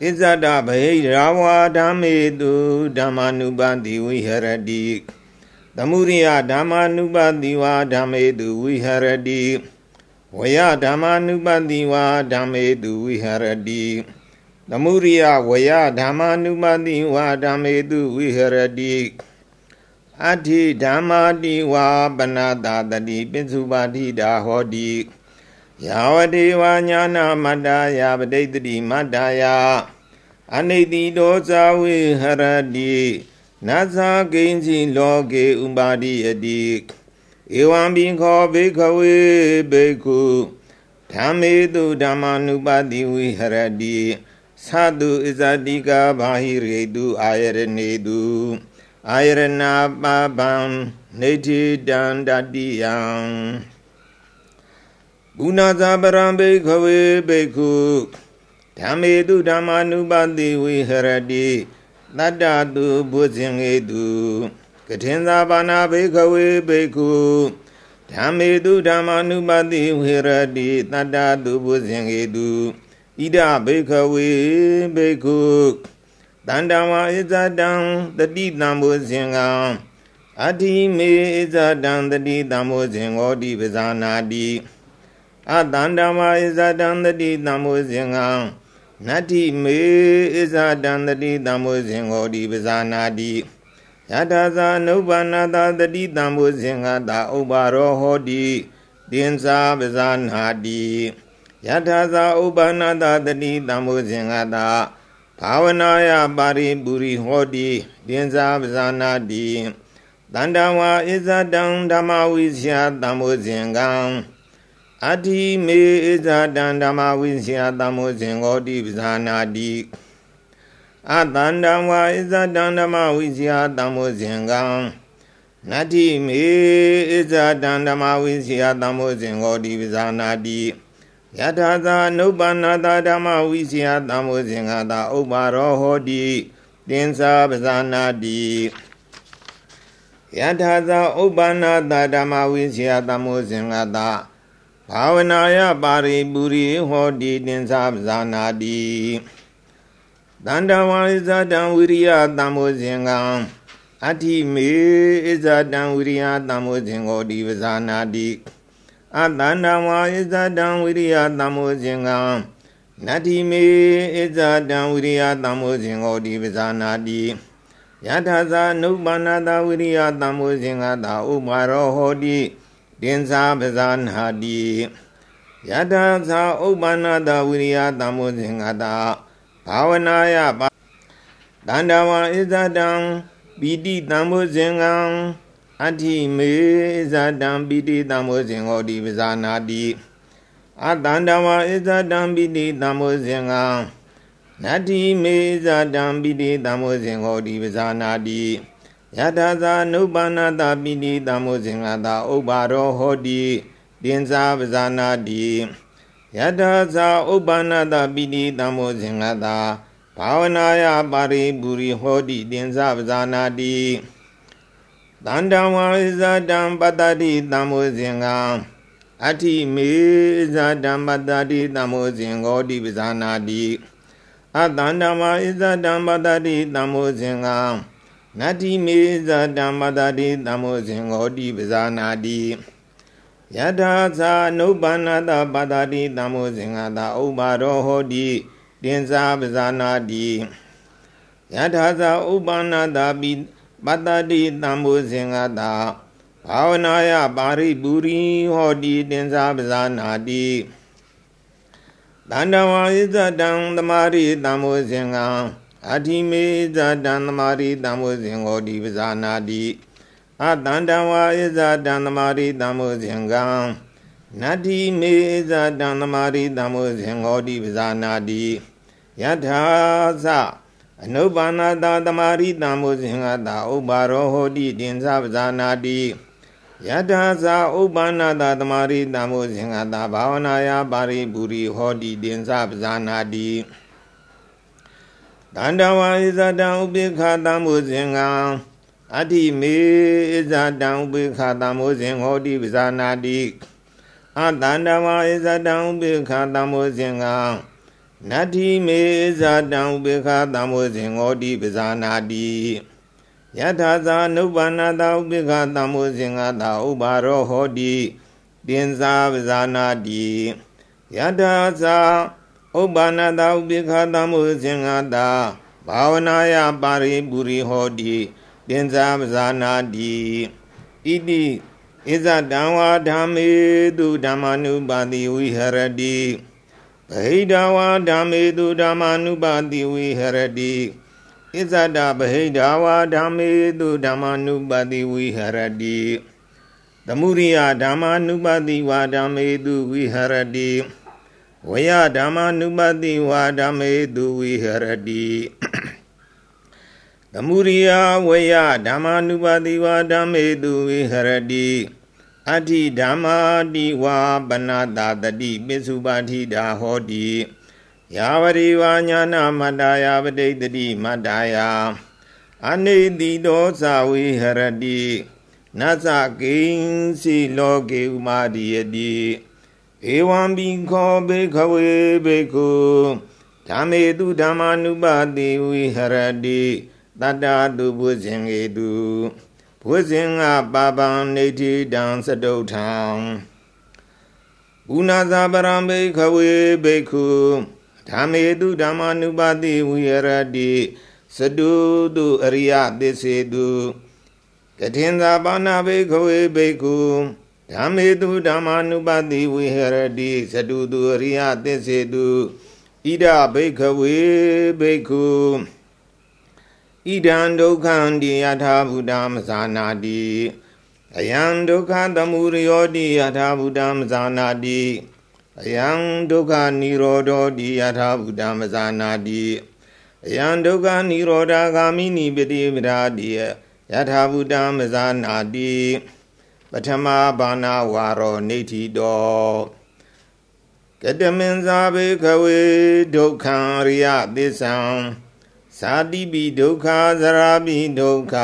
ဣဇတဗဟိရာဝါဓမ္မေတုဓမ္မနုပါတိဝိဟရတိသမုရိယဓမ္မနုပါတိဝါဓမ္မေတုဝိဟရတိဝယဓမ္မနုပါတိဝါဓမ္မေတုဝိဟရတိသမုရိယဝယဓမ္မနုပါတိဝါဓမ္မေတုဝိဟရတိအဋ္ဌိဓမ္မာတိဝါပနတာတတိပိစုပါတိတာဟောတိ ယာဝတိဝါညာနာမတ္တယာပဋိတတိမတ္တယာအနိတိတောဇာဝိဟရတိနသကိဉ္စီလောကေဥပါတိယတိဧဝံဘိခောဘေခဝေဘေကုဓမ္မေတုဓမ္မာနုပါတိဝိဟရတိသတုဣဇတိကာဘာဟိရေတုအာယရဏေတုအာယရဏပပံနေတိတံတတိယံ ကုဏဇာပရံဘိခဝေဘိက္ခုဓမ္မေတုဓမ္မာနုပတိဝိဟရတိတတ္တတုဘုဇင်ေတုကထင်သာပါဏဘိခဝေဘိက္ခုဓမ္မေတုဓမ္မာနုပတိဝိဟရတိတတ္တတုဘုဇင်ေတုဣဒဘိခဝေဘိက္ခုတန္တဝါဣဇတံတတိတံဘောဇင်ကံအတ္တိမေဣဇတံတတိတံဘောဇင်ဟောတိပဇာနာတိ အတန္တဝါဣဇတံတတိတံဘောဇင်ကံနတ္တိမေဣဇတံတတိတံဘောဇင်ဟောတိပဇာနာတိယထာဇာနုပ္ပန္နတာတတိတံဘောဇင်ကတာဥပ္ပါရောဟောတိတင်္စာပဇာနာတိယထာဇာဥပ္ပန္နတာတတိတံဘောဇင်ကတာဘာဝနာယပါရိပူရိဟောတိတင်္ဇာပဇာနာတိတန္တဝါဣဇတံဓမ္မဝိဇယတံမိုဇင်ကံ အတ္တိမေဣဇတံဓမ္မဝိဇယတံမိုဇင်ဟောတိပဇာနာတိအတန္တဝါဣဇတံဓမ္မဝိဇယတံမိုဇင်ကံနတ္တိမေဣဇတံဓမ္မဝိဇယတံမိုဇင်ဟောတိပဇာနာတိယထာသာနုပ္ပန္နတာဓမ္မဝိစီယတံမောဇင်္ဂတာဥပ္ပါရောဟောတိတင်္စာပဇာနာတိယထာသာဥပ္ပန္နတာဓမ္မဝိစီယတံမောဇင်္ဂတာ ဘာဝနာယပါရိပူရိဟောတိတင်္စာပဇာနာတိတန္တဝါဣဇတံဝိရိယတံမောဇင်္ဂံအဋ္ဌိမေဣဇတံဝိရိယတံမောဇင်္ဂောတိပဇာနာတိအတန္တဝါဣဇတံဝိရိယတံမောဇင်ကံနတ္တိမေဣဇတံဝိရိယတံမောဇင်ဟောတိပဇာနာတိယထာဇာနုပ္ပန္နတဝိရိယတံမောဇင်ကတာဥပါရောဟောတိ တင်္စာပဇာနာတိယယထာသာဥပ္ပန္နတဝိရိယတမောဇင်္ဂတာဘာဝနာယပါတန္တဝံဣဇတံပိတိတမောဇင်္ဂံအဋ္ဌိမေဣဇတံပိတိတမောဇင်္ဂောတိပဇာနာတိအတန္တဝံဣဇတံပိတိတမောဇင်္ဂံနတ္တိမေဣဇတံပိတိတမောဇင်္ဂောတိပဇာနာတိ ယထာသာနုပ္ပန္နတပိတိတမောဇင်္ဂတာဥပ္ပါရောဟောတိတင်္စာပဇာနာတိယထာသာဥပ္ပန္နတပိတိတမောဇင်္ဂတာဘာဝနာယပါရိပူရိဟောတိတင်္စာပဇာနာတိတန္တဝါဣဇတံပတ္တိတမောဇင်္ဂအဋ္ဌိမေဣဇတံပတ္တိတမောဇင်္ဂောတိပဇာနာတိအတန္တဝါဣဇတံပတ္တိတမောဇင်္ဂ နတ္တိမေဇတံပတ္တိတမောဇင်္ဂောတိပဇာနာတိယထာသာနုပ္ပန္နတပတ္တိတမောဇင်္ဂတာဥပ္ပါရောဟောတိတင်္စာပဇာနာတိယထာသာဥပ္ပန္နတပိပတ္တိတမောဇင်္ဂတာဘာဝနာယပါရိပူရိဟောတိတင်္စာပဇာနာတိတန္တဝါဣဇတံသမာရိတမောဇင်္ဂံ အဋ္ဌိမေဇတံသမာရိတမောဇင်္ဂောတိပဇာနာတိအတန္တဝါဣဇတံသမာရိတမောဇင်္ဂံနတ္တိမေဇတံသမာရိတမောဇင်္ဂောတိပဇာနာတိယထာသအနုပါဏတာသမာရိတမောဇင်္ဂတာဥပ္ပါရောဟောတိတင်္စပဇာနာတိယထာသဥပ္ပန္နတာသမာရိတမောဇင်္ဂတာဘာဝနာယပါရိပူရိဟောတိတင်္စပဇာနာတိ တန္တဝါဣဇတံဥပိခာတမောဇင်္ဂံအဋ္ဌိမေဣဇတံဥပိခာတမောဇင်္ဟောတိပဇာနာတိအတန္တဝါဣဇတံဥပိခာတမောဇင်္ဂံနတ္ထိမေဣဇတံဥပိခာတမောဇင်္ဟောတိပဇာနာတိယထာသာနုပ္ပန္နတဥပိခာတမောဇင်္ဂတာဥပါရောဟောတိတင်္စာပဇာနာတိယထာသာ ဥပ္ပန္နတဥပိခာတမောဇင်္ဂတာဘာဝနာယပါရိပူရိဟောတိတင်္စာပဇာနာတိဣတိဣဇတံဝါဓမ္မေတုဓမ္မနုပါတိဝိဟရတိဗဟိတဝါဓမ္မေတုဓမ္မနုပါတိဝိဟရတိဣဇဒဗဟိတဝါဓမ္မေတုဓမ္မနုပါတိဝိဟရတိသမုရိယဓမ္မနုပါတိဝါဓမ္မေတုဝိဟရတိ ဝယဓမ္မနုပါတိဝါဓမ္မေတုဝိဟရတိသမုရိယဝယဓမ္မာနုပါတိဝါဓမ္မေတုဝိဟရတိအဋ္ဌိဓမ္မာတိဝါပနာတာတတိပိစုပါတိတာဟောတိယာဝရိဝါညာနာမတ္တယာပဋိတတိမတ္တယာအနိတိတောသဝိဟရတိနသကိဉ္စီလောကေဥမာတိယတိ ဧဝံဘိခောဘေခဝေဘေခုဓမ္မေတုဓမ္မာနုပါတိဝိဟရတိတတ္တတုဘုဇင်ေတုဘုဇင်ငါပါပံနေတိတံသတုထံဘုနာဇာပရံဘေခဝေဘေခုဓမ္မေတုဓမ္မာနုပါတိဝိရတိသတုတုအရိယသစ္စေတုကထင်သာပါဏဘေခဝေဘေခု ဓမ္မေတုဓမ္မာနုပါတိဝိဟရတိသတုတုအရိယသစ္စေတုဣဒဘိခဝေဘေခုဣဒံဒုက္ခံတိယထာဘုဒ္ဓမဇာနာတိအယံဒုက္ခသမုရယောတိယထာဘုဒ္ဓမဇာနာတိအယံဒုက္ခនិရောဓောတိယထာဘုဒ္ဓမဇာနာတိအယံဒုက္ခនិရောဓဂာမိနိပတိပဒါတိယထာဘုဒ္ဓမဇာနာတိ ပထမဘာနာဝါရောနေတိတောကတမင်္ဇာဘေခဝေဒုက္ခံရိယသစ္ဆံသာတိပိဒုက္ခသရာပိဒုက္ခ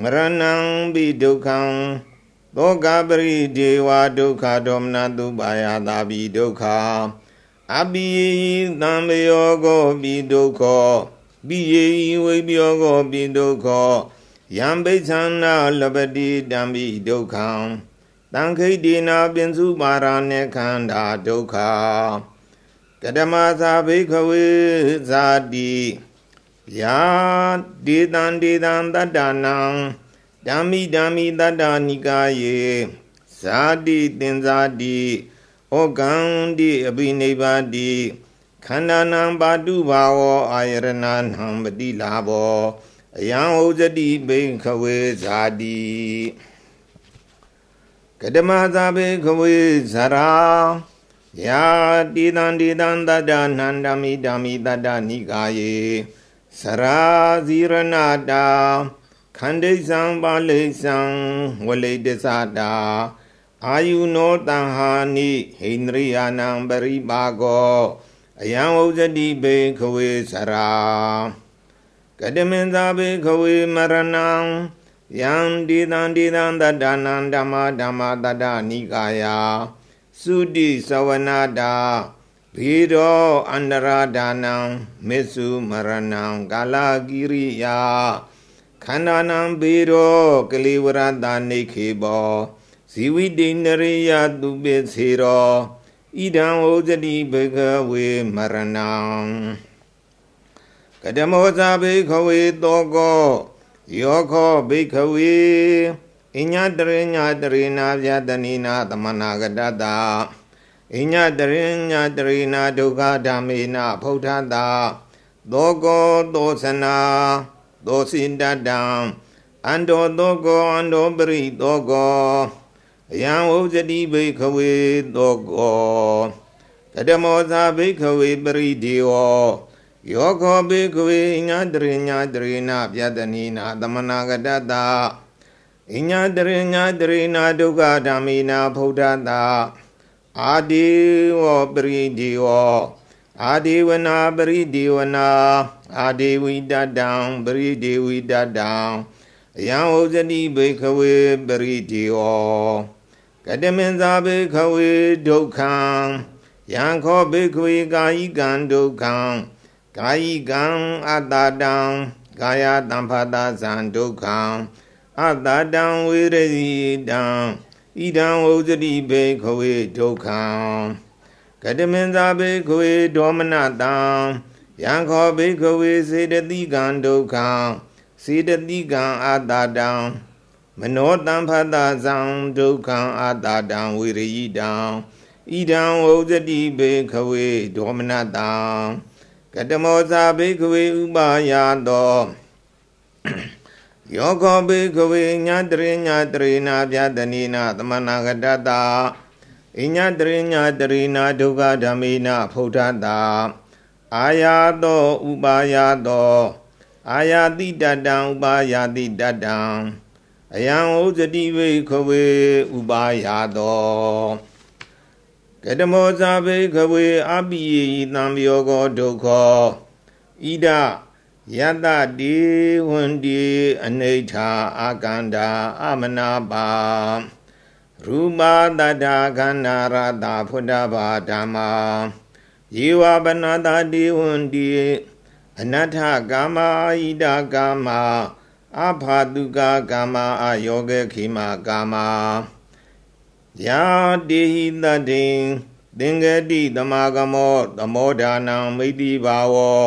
မရဏံပိဒုက္ခံသောကပရိဒေဝဒုက္ခဒေါမနတုပါယတာပိဒုက္ခအပိသံမယောကောပိဒုက္ခပိယေဝိပယောကောပိဒုက္ခ ယံဘိသနာလပတိတံပိဒုက္ခံတံခိတေနာပင်စုပါရณေခန္ဓာဒုက္ခကတမသာဘိခဝေဇာတိယာဒေတံဒေတံတတ္တနံဓမ္မိဓမ္မိတတ္တနိကာယေဇာတိသင်္ဇာတိဩကံတိအဘိနိဗ္ဗာတိခန္ဓာနံပါတုဘာဝအာယရဏနံပတိလာဘော အယံဥဇတိဘိခဝေဇာတိကတမသာဘိခဝေဇရာယာတိတံတိတံတတ္တနန္ဒမိဓမ္မိတတ္တနိကာယေစရာဇီရဏတာခန္ဒိသံပါဠိသံဝလိတ္တသတာအာယုနောတံဟာနိဟိန္ဒရိယာနံပရိပါကောအယံဥဇတိဘေခဝေစရာ ကတမင်သာဘေခဝေမရဏံယံဒီတံဒီတံတတ္တနံဓမ္မဓမ္မတတ္တနိကာယသုတိသဝနာတာဘီရောအန္တရာဒါနံမေစုမရဏံကာလကိရိယာခန္ဓာနံဘီရောကလိဝရတနိခေဘောဇီဝိတိနရိယသူပိစေရောဣဒံဩဇတိဘဂဝေမရဏံ ကတမောဇာဘိခဝေတောကောယောခောဘိခဝေအညတရညတရိနာဗျာတနိနာသမနာကတတာအညတရညတရိနာဒုက္ခဓမ္မေနဖုဋ္ဌတာသောကောသောသနာသောစိတတံအန္တောသောကောအန္တောပရိသောကောအယံဝုဇတိဘိခဝေသောကောကတမောသာဘိခဝေပရိဒီဝ ယောခောဘိခဝေညတရိညတရိနာပြတနိနာသမနာကတတာအညတရိညတရိနာဒုက္ခဓမ္မိနာဖုဒ္ဓတာအာဒီဝပရိဒီဝအာဒီဝနာပရိဒီဝနာအာဒီဝိတတံပရိဒီဝိတတံအယံဥဇတိဘိခဝေပရိဒီဝကတမင်္သာဘိခဝေဒုက္ခံယံခောဘိခဝေကာယိကံဒုက္ခံ ကာယိကံအတ္တတံကာယတံဖာတဇံဒုက္ခံအတ္တတံဝိရဇိတံဣဒံဝုဇတိဘေခဝေဒုက္ခံကတမင်္သာဘေခဝေဒေါမနတံယံခောဘေခဝေစေတတိကံဒုက္ခံစေတတိကံအတ္တတံမနောတံဖတဇံဒုက္ခံအတ္တတံဝိရိယတံဣဒံဝုဇတိဘေခဝေဒေါမနတံ ကတမောဇာဘေခဝေဥပါယသောယောခောဘေခဝေညာတရိညာတရိနာပြတနိနာသမနာကတတာအညတရိညာတရိနာဒုက္ခဓမ္မိနာဖုဋ္ဌတာအာယာသောဥပါယသောအာယာတိတတံဥပါယာတိတတံအယံဥဇတိဝိခဝေဥပါယသော ကတမောဇာဘိခဝေအပိယိသံယောကောဒုက္ခောဣဒယတတိဝန္တိအနိဋ္ဌာအာကန္တာအမနာပါရူပတတ္ထာခန္ဓာရတာဖုဒ္ဓဘာဓမ္မာယေဝပနာတတိဝန္တိအနတ္ထကာမဣဒကာမအဖာတုကကာမအယောဂခိမကာမ ယာတိဟိတတိသင်္ကတိသမာကမော သမောဒါနံမိတိဘာဝော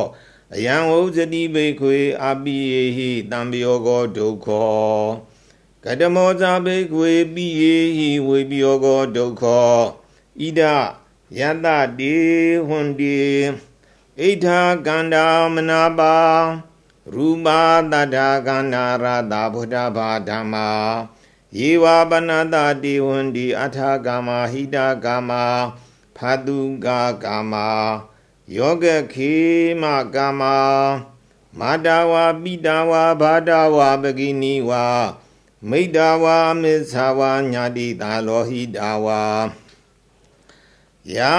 အယံဝုဇတိဘိခွေအပိယေဟိတံပယောကောဒုက္ခောကတမောဇာဘိခွေပိယေဟိဝေပယောကောဒုက္ခောဣဒယတတိဟွန်တိဣထာကန္တာမနာပါရူပတတ္ထာကန္နာရတာဗုဒ္ဓဘာဓမ္မာ ယေဝပနတတိဝန္တိအထာကာမဟိတကာမဖတုကာကာမယောဂခေမကာမမာတာဝါပိတာဝါဘာတာဝါပကိနီဝါမိတ္တာဝါမစ္ဆာဝါညာတိတာလောဟိတာဝါယာ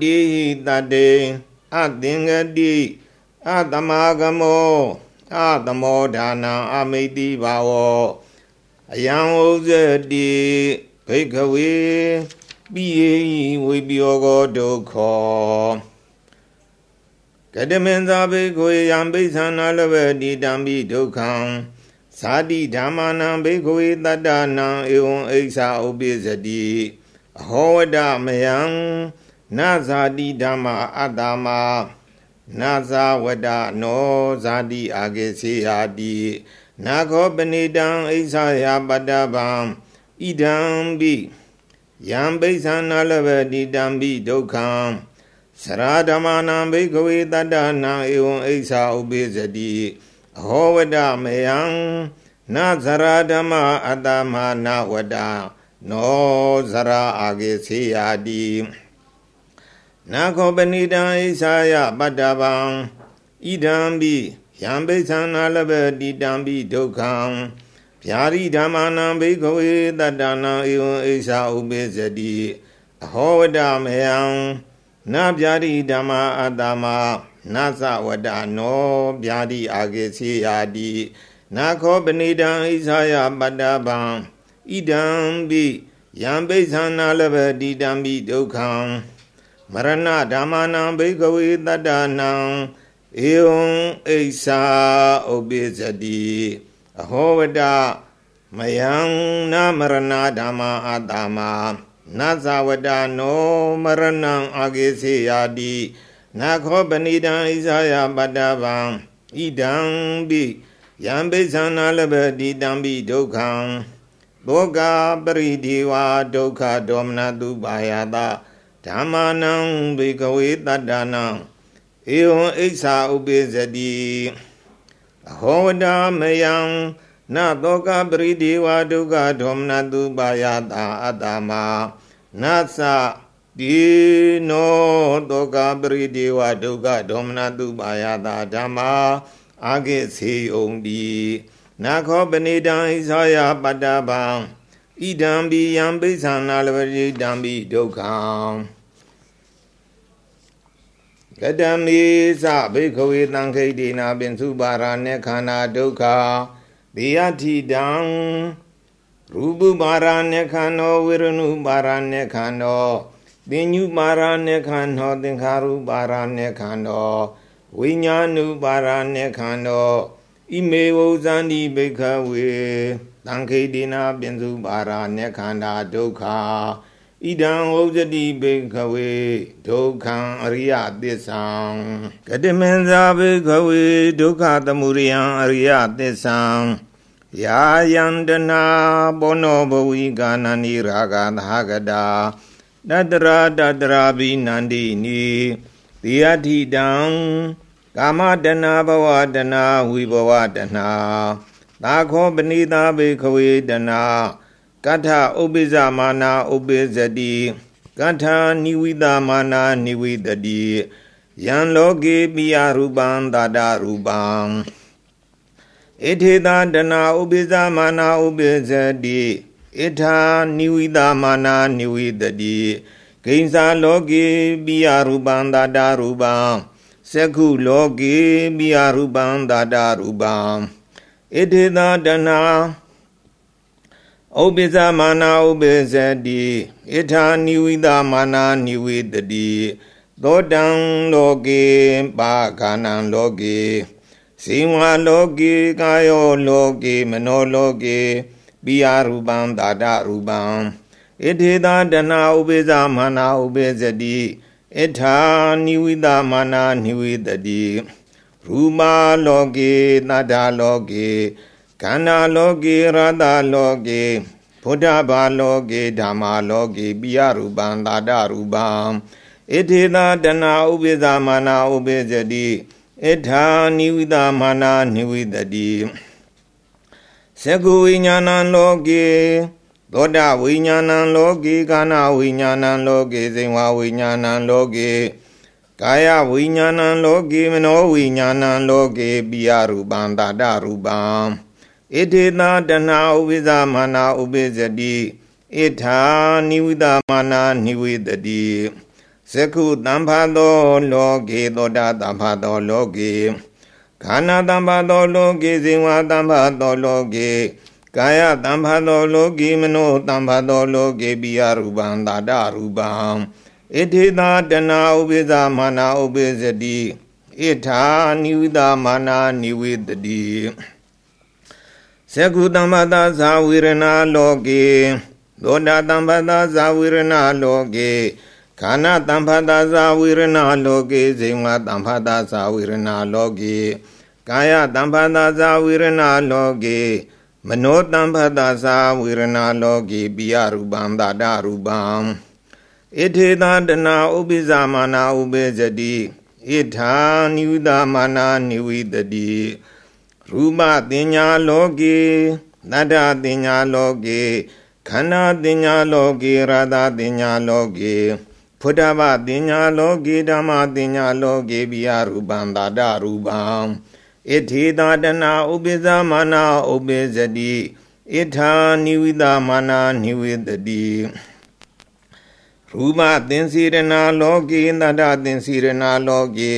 တိတတေအသင်္ဂတိအတမဂမောအသမောဒါနံအမိတိဘာဝော အယံဥဇတိဘိကဝေပိယေဝိပယောကောဒုက္ခောကတမင်္သာဘိကဝေယံဘိသနာလဝတိတံပိဒုက္ခံဇာတိဓမ္မာနံဘိကဝေတတ္တနံဧဝံအိဋ္ဌာဥပိစတိအဟောဝဒမယံနဇာတိဓမ္မာအတ္တမနာဇာဝဒနောဇာတိအာဂေစီဟာတိ နာခောပဏိတံအိဋ္ဌာယပတ္တဗံဣဒံပိယံပိဿာနာလဘတိတံပိဒုက္ခံစရာဓမ္မနာဘိကဝေတတ္တနာဧဝံအိသဥပိစတိအဟောဝဒမယံနဇရာဓမ္မအတ္တမနာဝဒနောဇရာအာဂေစီယာတိနာခောပဏိတံဣသယပတ္တဗံဣဒံပိ ယံပိသနာလဘတိတံပိဒုက္ခံဗျာရိဓမ္မနံဘိကဝေတတ္တနာဧဝံဣသဥပိစတိအဟောဝဒမယံနဗျာတိဓမ္မာအတ္တမနသဝတ္တနောဗျာတိအာဂေစီယာတိနာခောပဏိတံဣသယပတ္တဗံဣဒံပိယံပိသနာလဘတိတံပိဒုက္ခံမရဏဓမ္မနံဘိကဝေတတ္တနံ ဧဝံအိသာဥပိစတိအဟောဝတ္တမယံနာမရဏဓမ္မာအတ္တမနသဝတနောမရဏံအာဂေစေယာတိနာခောပဏိတံဣဇာယပတ္တဗံဣဒံပိယံပိသနာလဘတိတံပိဒုက္ခံဘောဂပရိဒီဝဒုက္ခဒေါမနတုပါယတာဓမ္မာနံဘိကဝေတတ္တနံ ဧဝံအိစ္ဆာဥပိစတိအဟောဝဒမယံနသောကပရိဒီဝဒုက္ခဒေါမနတုပါယတာအတ္တမနသဒီနောသောကပရိဒီဝဒုက္ခဒေါမနတုပါယတာဓမ္မာအာဂိစေယုံတိနာခောပဏိတံဣဇာယပတ္တဗံဣဒံပိယံပိဿာနာလပရိတံပိဒုက္ခံ ကတမေသဘိခဝေတံခိတိနာပင်စုပါရณေခန္ဓာဒုက္ခတိယတိတံရူပပါရณေခန္ဓောဝေရဏုပါရณေခန္ဓောသင်ညုပါရณေခန္ဓောသင်္ခါရုပါရณေခန္ဓောဝိညာဏုပါရณေခန္ဓောဣမေဝုဇန္တိဘိခဝေတံခိတိနာပင်စုပါရณေခန္ဓာဒုက္ခ ဣဒံဝုဇတိဘိခဝေဒုက္ခံအရိယသစ္ဆံကတိမင်္ဇာဘိခဝေဒုက္ခသမုရိယံအရိယသစ္ဆံယာယန္တနာဘောနောဘဝိကာနန္ဒီရာဂသဟကတာတတရာတတရာဘိနန္ဒီနီတိယတိတံကာမတဏဘဝတဏဝိဘဝတဏသာခောပဏိတာဘိခဝေတဏ ကထဥပိ္ပဇမာနာဥပိဇတိကထနိဝိတမာနာနိဝိတတိယံလောကေပိယရူပံသာဒရူပံဣထေသာတနာဥပိ္ပဇမာနာဥပိဇတိဣထာနိဝိတမာနာနိဝိတတိဂိဉ္စာလောကေပိယရူပံသာဒရူပံသက္ခုလောကေပိယရူပံသာဒရူပံဣထေသာတနာ ဥပိ္ပဇမာနာဥပိ္ပဇတိဣထာနိဝိတမာနာနိဝိတတိသောတံလောကေပါခာနံလောကေဇိဝလောကေကာယောလောကေမနောလောကေပိယရူပံသာဒရူပံဣထေသာတနာဥပိ္ပဇမာနာဥပိ္ပဇတိဣထာနိဝိတမာနာနိဝိတတိရူမာလောကေသတ္တလောကေ ခန္ဓာလောကေရတလောကေဘုဒ္ဓဘာလောကေဓမ္မာလောကေပိယရူပံသာဒရူပံဣထေသာတနာဥပိ္ပဇာမာနာဥပိဇတိဣထာနိဝိတာမာနာနိဝိတတိသကုဝိညာဏံလောကေသောတာဝိညာဏံလောကေကာနဝိညာဏံလောကေဇိဝဝိညာဏံလောကေကာယဝိညာဏံလောကေမနောဝိညာဏံလောကေပိယရူပံတာတရူပံ ဣတိနာတနာဥပိသမာနာဥပိစတိဣထာနိဝိတမာနာနိဝိတတိသကုတံဖာသောလောကေသောတာတံဖာသောလောကေခန္ဓာတံဖာသောလောကေဇိဝတံဖာသောလောကေကာယတံဖာသောလောကေမနောတံဖာသောလောကေပိယရူပံတာတရူပံဣတိသာတနာဥပိသမာနာဥပိစတိဣထာနိဝိတမာနာနိဝိတတိ သကုတမ္ပတဇာဝိရဏလောကေသောတာတမ္ပတဇာဝိရဏလောကေခန္ဓာတမ္ပတဇာဝိရဏလောကေဇိဝတမ္ပတဇာဝိရဏလောကေကာယတမ္ပတဇာဝိရဏလောကေမနောတံဖတ္တသာဝေရဏလောကေပိယရူပံတာတရူပံဣထေသတနာဥပိဇာမာနာဥပေဇတိဣထာနိဝိဒမာနာနိဝိတတိ ရူပတင်ညာလောကေနတ္တတင်ညာလောကေခန္ဓာတင်ညာလောကေရာသတင်ညာလောကေဖုဒ္ဓဘာတင်ညာလောကေဓမ္မတင်ညာလောကေပိယရူပံတာတရူပံဣထေသာတနာဥပိသမာနာဥပိဇတိဣထာနိဝိသမာနာနိဝိတတိရူပသင်္စီရဏလောကေတတသင်္စီရဏလောကေ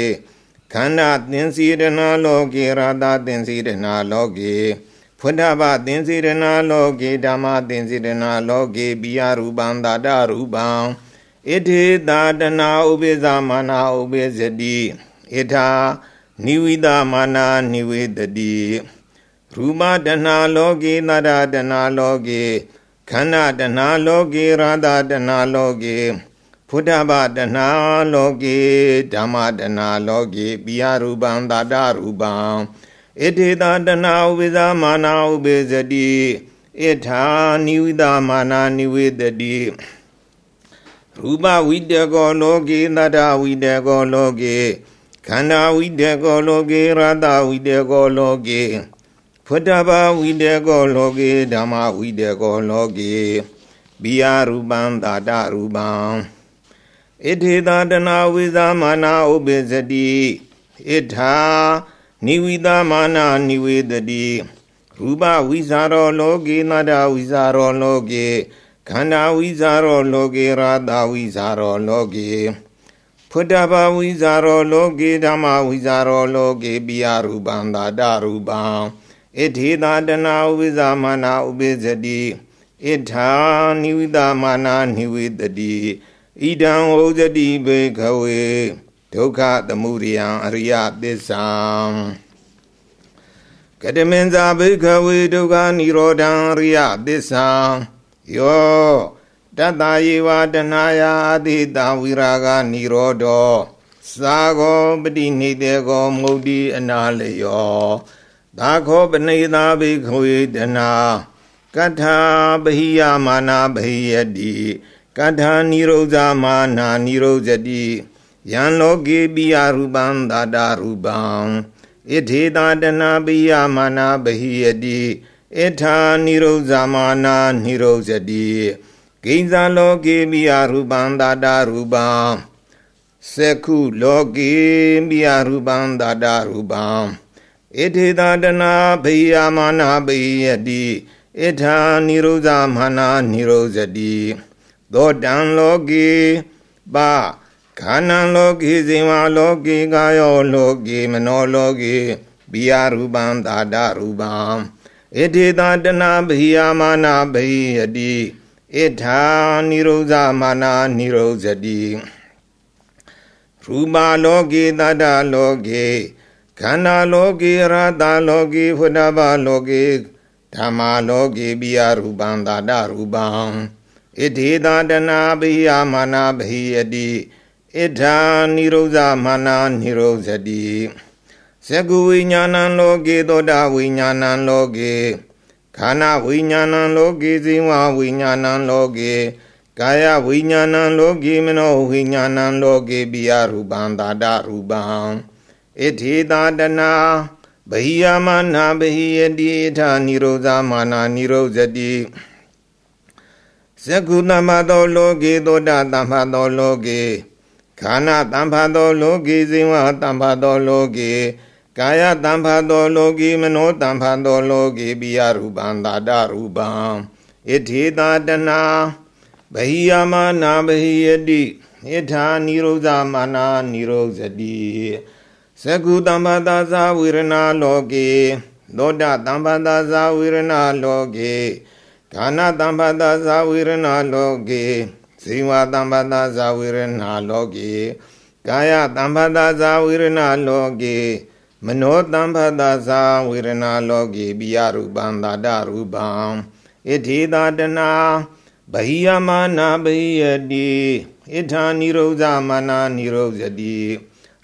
ခန္ဓာသင်္စီရဏလောကေရာသသင်္စီရဏလောကေဖုဒ္ဓဘာသင်္စီရဏလောကေဓမ္မသင်္စီရဏလောကေပိယရူပံတတရူပံဣထေသာတနာဥပိသမာနာဥပိဇတိဣထာနိဝိဒမာနာနိဝေတတိရူပတဏလောကေနရတဏလောကေခန္ဓာတဏလောကေရာသတဏလောကေ ဖုဒ္ဓဘာတဏလောကေဓမ္မတဏလောကေပိယရူပံတာတရူပံဣတိတတဏဥပိသမာနာဥပိစတိဣထာနိဝိဒမာနာနိဝေတတိရူပဝိတကောလောကေနတဝိတကောလောကေခန္ဓာဝိတေကောလောကေရတဝိတေကောလောကေဖုတ္တဘာဝိတေကောလောကေဓမ္မဝိတေကောလောကေပိယရူပံတာတရူပံ ဣထေသတနာဝိဇာမာနာဥပိစတိဣထာနိဝိသမာနာနိဝေတတိရူပဝိဇာရောလောကေနတဝိဇာရောလောကေခန္ဓာဝိဇာရောလောကေရတဝိဇာရောလောကေဖုဒ္ဓဘာဝိဇာရောလောကေဓမ္မဝိဇာရောလောကေပိယရူပံသာတရူပံဣထေသာတနာဥပိဇာမနာဥပိဇတိဣထာနိဝိတမာနာနိဝိတတိ ဣဒံဟောဇတိဘေခဝေဒုက္ခသမုဒယံအရိယသစ္ဆံကတမင်္ဇာဘေခဝေဒုက္ခនិရောဓံအရိယသစ္ဆံယောတတ္တယေဝတဏယအတိတဝိရာဂនិရောဓောသာဂောပတိနေတေကောမုတ်တိအနာလယောသာခောပနေသာဘိခောေတနာကထာပဟိယမာနာပဟိယတိ ကထာနိရောဇာမာနာနိရောဇတိယံလောကေပိယရူပံသာတာရူပံဣထေသာတနာပိယမာနာဘဟိယတိဣထာနိရောဇာမာနာနိရောဇတိကိဉ္ဇာလောကေပိယရူပံသာတာရူပံစကုလောကေပိယရူပံသာတာရူပံဣထေသာတနာပိယမာနာဘဟိယတိဣထာနိရောဇာမာနာနိရောဇတိ သောတံလောကေပါခန္ဓာလောကေဇိဝလောကေကာယောလောကေမနောလောကေပိယရူပံတာတာရူပံဣထေသာတနာဘေယမာနာဘေယတိဣထာနိရောဇမာနာနိရောဇတိရူပလောကေတတလောကေခန္ဓာလောကေရတလောကေဖုဒ္ဓဘာလောကေဓမ္မာလောကေပိယရူပံတတရူပံ ဣတိသာတနာပိယမာနာဘိယတိဣထာနိရောဇမာနာနိရောဇတိသကုဝိညာဏံလောကေသောတာဝိညာဏံလောကေခန္ဓာဝိညာဏံလောကေဇိဝဝိညာဏံလောကေကာယဝိညာဏံလောကေမနောဝိညာဏံလောကေပိယရူပံသာတရူပံဣတိသာတနာဘိယမနာဘိယတိထာနိရောဇမာနာနိရောဇတိ သကုတမသောလောကေသောတာတမ္ဖသောလောကေခန္ဓာတမ္ဖသောလောကေဇိဝတမ္ဖသောလောကေကာယတံဖတ်သောလောကီမနောတံဖတ်သောလောကီပိယရူပံသာတရူပံဣတိတာတနာဘဟိယမနာဘဟိယတိဣထာနိရောဇမာနာနိရောဇတိသကုတံဖတ်သာဇဝေရဏလောကေသောတတံဖတ်သာဇဝေရဏလောကေ ခန္ဓာတံဖတ်သာဇဝေရဏလောကေဇိဝတံဖတ်သာဇဝေရဏလောကေကာယတံဖတ်သာဇဝေရဏလောကေမနောတံဖတသာဝေရဏလောကေပိယရူပံသာတရူပံဣတိသာတနာဘဟိယမနာဘဟိယတိဣထာနိရောဇမနာနိရောဇတိ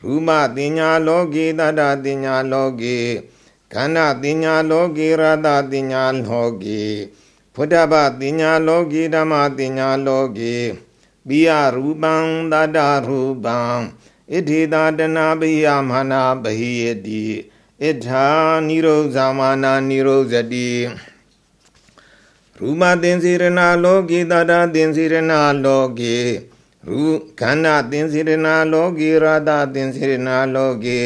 ရူမတင်ညာလောကေတတတင်ညာလောကေခခန္ဓာတင်ညာလောကေရတတင်ညာလောကေ ဖုဒ္ဓဘတင်ညာလောကေဓမ္မတင်ညာလောကေပိယရူပံတတရူပံဣတိတာတနာပိယမာနာဘဟိယတိဣထာနိရောဇာမာနာနိရောဇတိရူမသင်္စေရဏလောကေတတသင်္စေရဏလောကေရူခန္ဓာသင်္စေရဏလောကေရတသင်္စေရဏလောကေ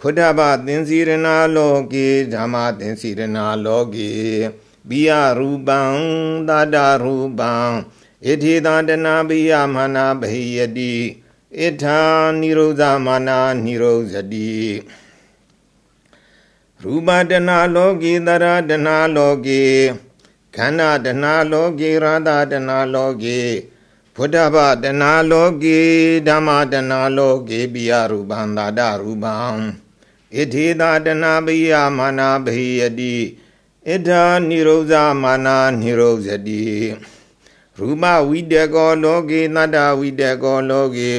ဖုဒ္ဓဘသင်္စေရဏလောကေဓမ္မသင်္စေရဏလောကေ ပိယရူပံတတရူပံဣတိတတနာပိယမာနာဘဟိယတိဣထာနိရောဇမာနာနိရောဇတိရူပတနာလောကေတရတနာလောကေခန္ဓာတနာလောကေရတတနာလောကေဘုဒ္ဓဘာတနာလောကေဓမ္မတနာလောကေပိယရူပံသာတရူပံဣတိသာတနာပိယမာနာဘိယတိ ဣဒာနိရောဇမာနာနိရောဇတိရူပဝိတကောလောကေသတ္တဝိတကောလောကေ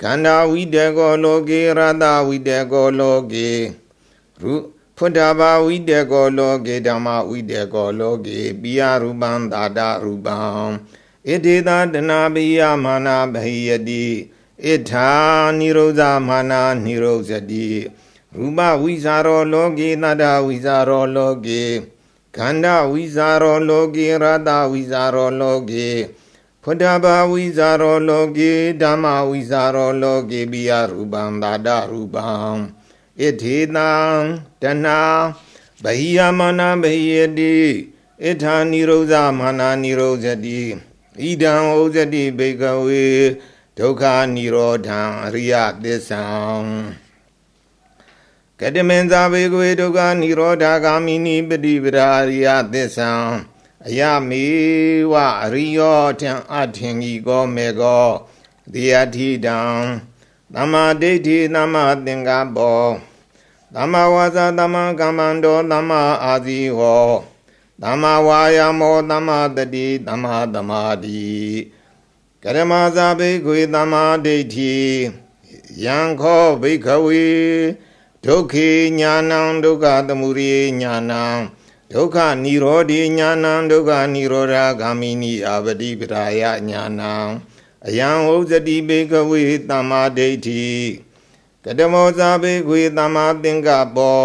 ခန္ဓာဝိတကောလောကေရတဝိတကောလောကေရူဖွတ်တာဘာဝိတေကောလောကေဓမ္မဝိတေကောလောကေပိယရူပံသာတရူပံဣတိသာတနာပိယမာနာဘဟိယတိဣထာနိရောဇမာနာနိရောဇတိရူပဝိဇာရောလောကေသတ္တဝိဇာရောလောကေ ခန္ဓာဝိဇာရောလောကေရတဝိဇာရောလောကေဖုဒ္ဓဘာဝိဇာရောလောကေဓမ္မဝိဇာရောလောကေပိယရူပံသာတရူပံဣထေတံတဏဗဟိယမနာဗဟိယတိဣထာနိရောဇမာနာနိရောဇတိဣဒံဩဇတိဘေကဝေဒုက္ခនិရောဓံအရိယသစ္ဆံ ကတမင်္ဇာဘေကဝေဒုက္ခនិရောဓဂာမိနိပတိပရာအရိယသစ္ဆံအယမေဝအရိယောထံအထင်ကြီးကောမေကောဒီယတိတံသမ္မာဒိဋ္ဌိသမ္မာသင်္ကပ္ပောသမ္မာဝါစာသမ္မာကမ္မန္တောသမ္မာအာဇီဟောသမ္မာဝါယာမောသမ္မာတတိသမ္မာသမာဓိကရမဇာဘိခွေသမ္မာဒိဋ္ဌိယံခောဘိခဝေ ဒုက္ခေညာနံဒုက္ခသမုရိညာနံဒုက္ခនិရောဓိညာနံဒုက္ခនិရောဓဂ ामि နိအာပတိပရာယညာနံအယံဥဇတိဘေကဝေသမ္မာဒိဋ္ဌိကတမောဇာဘေခွေသမ္မာသင်္ကပော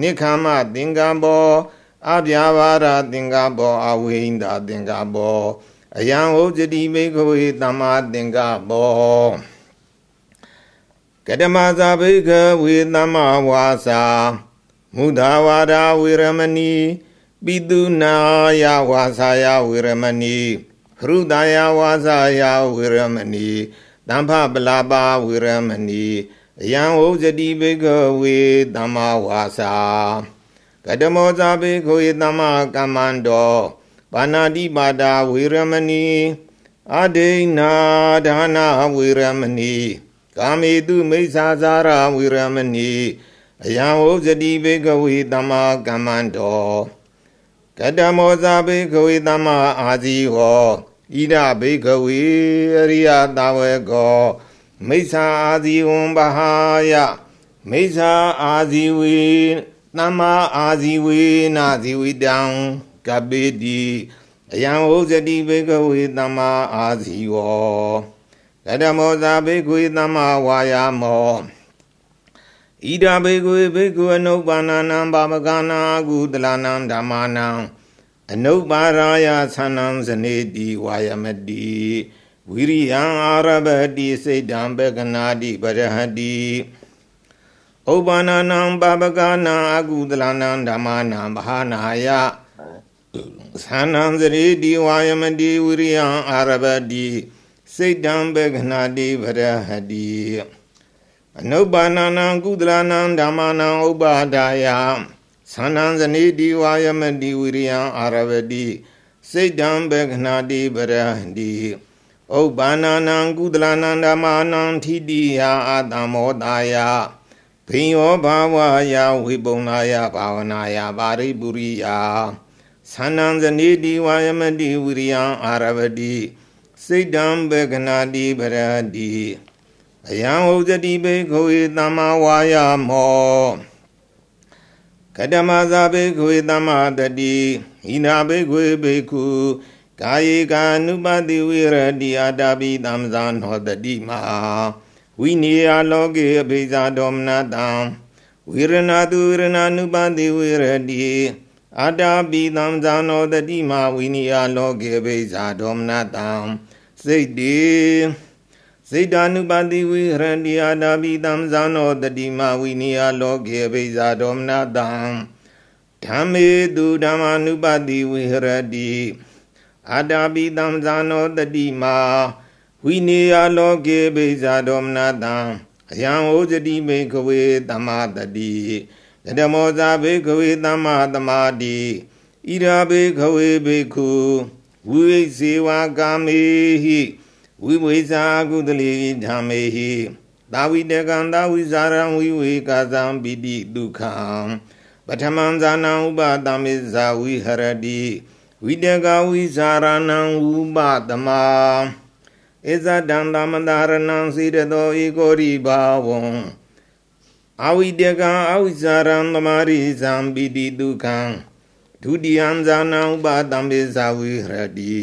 နိခမသင်္ကပောအပြာဘာရသင်္ကပောအဝိဟိန္ဒသင်္ကပောအယံဥဇတိဘေကဝေသမ္မာသင်္ကပော ကတမဇာဘေကဝေသမ္မာဝါစာမုဒာဝါဒဝေရမဏီပိတုနာယဝါစာယဝေရမဏီခရုတယဝါစာယဝေရမဏီတမ္ဖပလာပါဝေရမဏီအယံဝုဇတိဘေကဝေသမ္မာဝါစာကတမောဇာဘေကဝေသမ္မာကမ္မန္တောပါဏာတိပါဒဝေရမဏီအဒိနာဒါနာဝေရမဏီ ကာမေတုမိစ္ဆာဇာရဝေရမဏီအယံဝုဇတိဘေကဝေသမ္မာကမ္မန္တောကတမောဇာဘေကဝေသမ္မာအာဇီဟောဣဒဘေကဝေအရိယတဝေကောမိစ္ဆာအာဇီဝံဘဟာယမိစ္ဆာအာဇီဝေသမ္မာအာဇီဝေနာဇီဝိတံကပိတိအယံဟောဇတိဘေကဝေသမ္မာအာဇီဝော ကတမောဇာဘေကွေသမ္မာဝါယာမောဣဒဘေကွေဘေကွအနုပ္ပန္နံဘာမကနာကုတလနံဓမ္မာနံအနုပ္ပါရာယသန္နံဇနေတိဝါယမတိဝိရိယံအာရဘတိစိတ်တံပကနာတိပရဟတိဥပ္ပန္နံပပကနာအကုသလနံဓမ္မာနံမဟာနာယသန္နံဇရေတိဝါယမတိဝိရိယံအာရဘတိ စိတ်တံပကနာတိပရဟတိအနုပ္ပန္နံကုသလနံဓမ္မာနံဥပ္ပါဒါယသန္နံဇနေတိဝါယမတိဝိရိယံအာရဘတိစိတ်တံပကနာတိပရဟတိဥပ္ပန္နနံကုသလနန္ဓမာနံထိတိယအာတမောတာယဘိယောဘာဝယဝိပုံနာယဘာဝနာယပါရိပုရိယသန္နံဇနေတိဝါယမတိဝိရိယံအာရဝတိ စိတ်တံဘေကနာတိပရတိအယံဥဇတိဘေခောသမ္မာဝါယမောကတမဇာဘေခွေသမတတိဟိနာဘေခွေဘေခုကာယေကာနုပတိဝိရတိအာတာပိသံဇာနောတတိမဝိနိယလောကေအဘိဇာဒေါမနတံဝိရဏသူဝိရဏနုပတိဝိရတိအာတာပိသံဇာနောတတိမဝိနိယလောကေအဘိဇာဒေါမနတံ စိတ်တေစိတ် ानु ပတိဝိရဏိအာတာပိသံဇာနောတတိမဝိနိယလောကေအဘိဇာဒေါမနတံဓမ္မေတုဓမ္မာနုပတိဝိဟရတိအာတာပိတံဇာနောတတိမာဝိနေယလောကေဘိဇာဒေါမနတံအယံဩဇတိမေခဝေတမတတိဓမ္မောဇာဘေခဝေတမသမာတိဣရာဘေခဝေဘေခု ဝိဝိဇေဝကာမေဟိဝိဝိဇာကုတလိဓမ္မေဟိသာဝိတကံသာဝိဇာရံဝိဝေကာသံပိတိဒုက္ခံပထမံဇာနံဥပတမေဇာဝိဟရတိဝိတကဝိဇာရဏံဥပတမဧဇတံသမန္တရဏံစေတသောဧကောရိဘာဝံအဝိတကံအဝိဇာရံသမရိဇံပိတိဒုက္ခံ ဒုတိယံဇာနံဥပတမေဇာဝိဟရတိ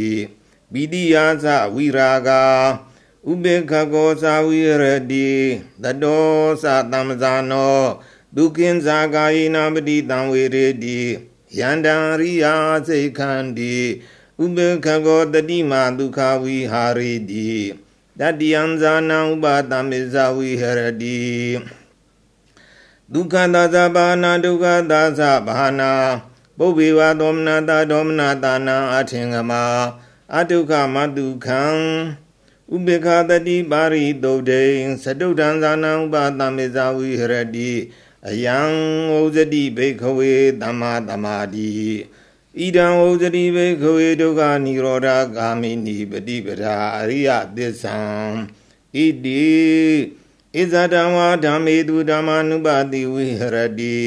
ပိတိယာသဝိရာဂဥပေက္ခကောသာဝိရတိတတောသသမ္ဇာနောဒုက္ခိဇာကာယနာပတိတံဝေရေတိယန္တံရိယာစိတ်ခန္တိဥပေက္ခကောတတိမာဒုက္ခဝိဟာရိတိတတိယံဇာနံဥပါတမေဇဝိဟရတိဒုက္ခသာသဘာနာဒုက္ခသာသဘာနာ ပုဗ္ဗေဝသောမနာတာဒေါမနာတာနာအထင်ကမာအတုခမတုခံဥပေက္ခတတိပါရိတုတ်တေသတုဒ္ဒံဇာနံဥပါတမေဇဝိဟရတိအယံဩဇတိဘိခဝေသမ္မာသမာတိဣဒံဩဇတိဘိခဝေဒုက္ခនិရောဓဂာမိနိပฏิပဒါအရိယသစ္ဆံဣတိဣဇဒံဝါဓမ္မေတုဓမ္မာနုပတိဝိဟရတိ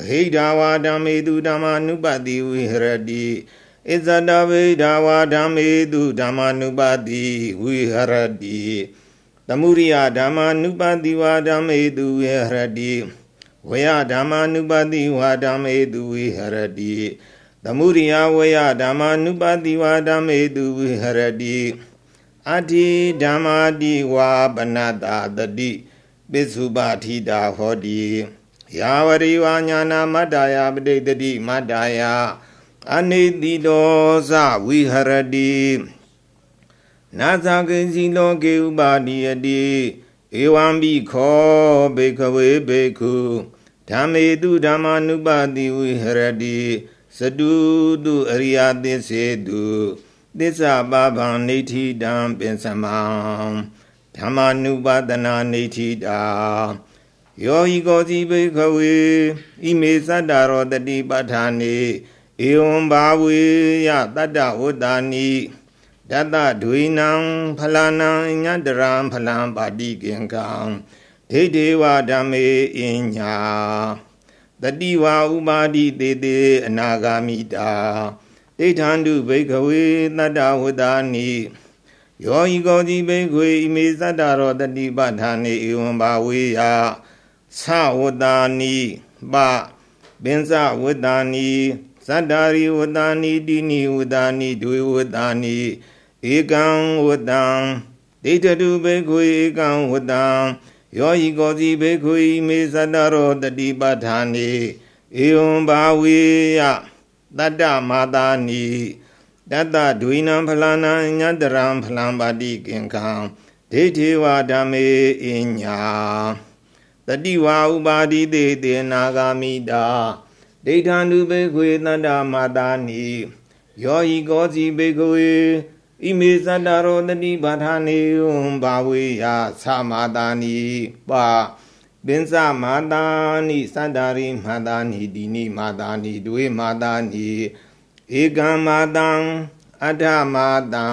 ဗဟိဒာဝါဓမ္မေတုဓမ္မာနုပတိဝိဟရတိဣဇဒဗိဒာဝါဓမ္မေတုဓမ္မာနုပတိဝိဟရတိသမုရိယဓမ္မာနုပတိဝါဓမ္မေတုဝိဟရတိဝေယဓမ္မာနုပတိဝါဓမ္မေတုဝိဟရတိသမုရိယဝေယဓမ္မာနုပတိဝါဓမ္မေတုဝိဟရတိအတ္တိဓမ္မာတိဝါပနတာတတိပိစုပထိတာဟောတိ ယာဝရိဝါညာနာမတ္တယာပဋိတတိမတ္တယာအနိတိတောသဝိဟရတိနာဇာကိစီလောကေဥပါတိယတိဧဝံဘိခောဘေခဝေဘေခုဓမ္မေတုဓမ္မာနုပတိဝိဟရတိစတုတုအရိယသစ္စေတုသစ္စာပဗံနေဋ္ဌိတံပင်စမံဓမ္မာနုပဒနာနေဋ္ဌိတာ ယောဟိကောစီဘေခဝေဣမေသတ္တရောတတိပဋ္ဌာနေဧဝံဘာဝေယတတ္တဝတ္တာနိတတဒွေနံဖလာနံညတရံဖလံပါတိကင်္ကံဒိဋ္ဌေဝဓမ္မေအညာတတိဝဥပါတိတေတေအနာဂာမိတာဒိဋ္ဌန္တုဘိကဝေတတ္တဝတ္တာနိယောဤကောတိဘိခွေဣမေသတ္တရောတတိပဋ္ဌာနေဧဝံဘာဝေယ သဝတ္တာနိပပင်စဝတ္တာနိသတ္တာရိဝတ္တာနိတိနိဝတ္တာနိဒွေဝတ္တာနိဧကံဝတ္တံဒိဋ္ဌတုဘေခွေဧကံဝတ္တံယောဟိကောစီဘေခွေမေသတ္တရောတတိပဋ္ဌာနေဧဝံဘာဝေယတတ္တမာတာနိတတ္တဒွိနံဖလနံညတရံဖလံပါတိကင်္ခံဒိဋ္ဌေဝဓမ္မေအညာ တတိဝါဥပါတိတေတေနာဂာမိတာဒိဋ္ဌန္တုဘေခွေတတ္တမာတာနိယောဟိကောစီဘေခွေဣမေသတ္တရောတတိပါဌာနေယံဘာဝေယသမာတာနိပါပင်စမာတာနိသတ္တာရိမာတာနိဒီနိမာတာနိဒွေမာတာနိဧကံမာတံအဋ္ဌမာတံ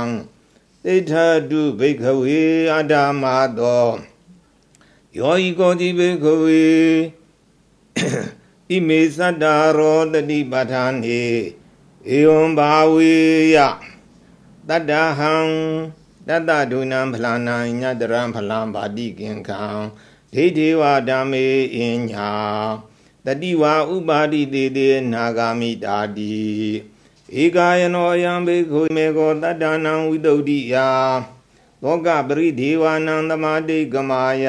ဣဋ္ဌတုဘိခဝေအဋ္ဌမာသော ယောဤကောတိဘိခဝေဣမေသတ္တရောတတိပါဌာနေဧဝံဘာဝေယတတ္တဟံတတ္တဒုဏံဖလာနံညတရံဖလံပါတိကင်ခံဒိဋ္ဌေဝဓမ္မေအညာတတတိဝါဥပါတိတေတေနာဂာမိတာတိဧကာယနောယံဘေခုမေကောတတ္တနံဝိတုဒ္ဓိယာသောကပရိဒေဝနံသမာတိကမာယ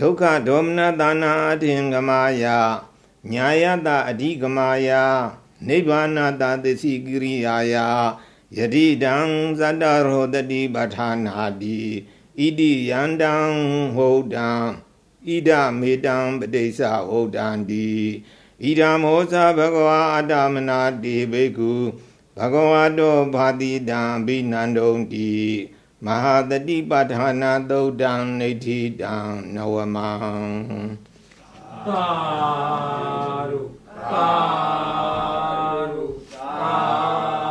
ဒုက္ခဒေါမနတာနာအထင်ကမာယညာယတအဓိကမာယနိဗ္ဗာနတသစ္စည်းကိရိယာယယတိတံဇတ္တရောတတိပဋ္ဌာနာတိဣတိယန္တံဟုတ်တံဣဒမေတံပတိစ္ဆဟုတ်တံတိဣဒမောဇဘဂဝါအတ္တမနာတိဘိက္ခုဘဂဝါတောဘာတိတံဘိနန္ဒုံတိ မဟာတတိပဋ္ဌာနာသုတ်တံနေတိတံနဝမံသာရုသာရုသာ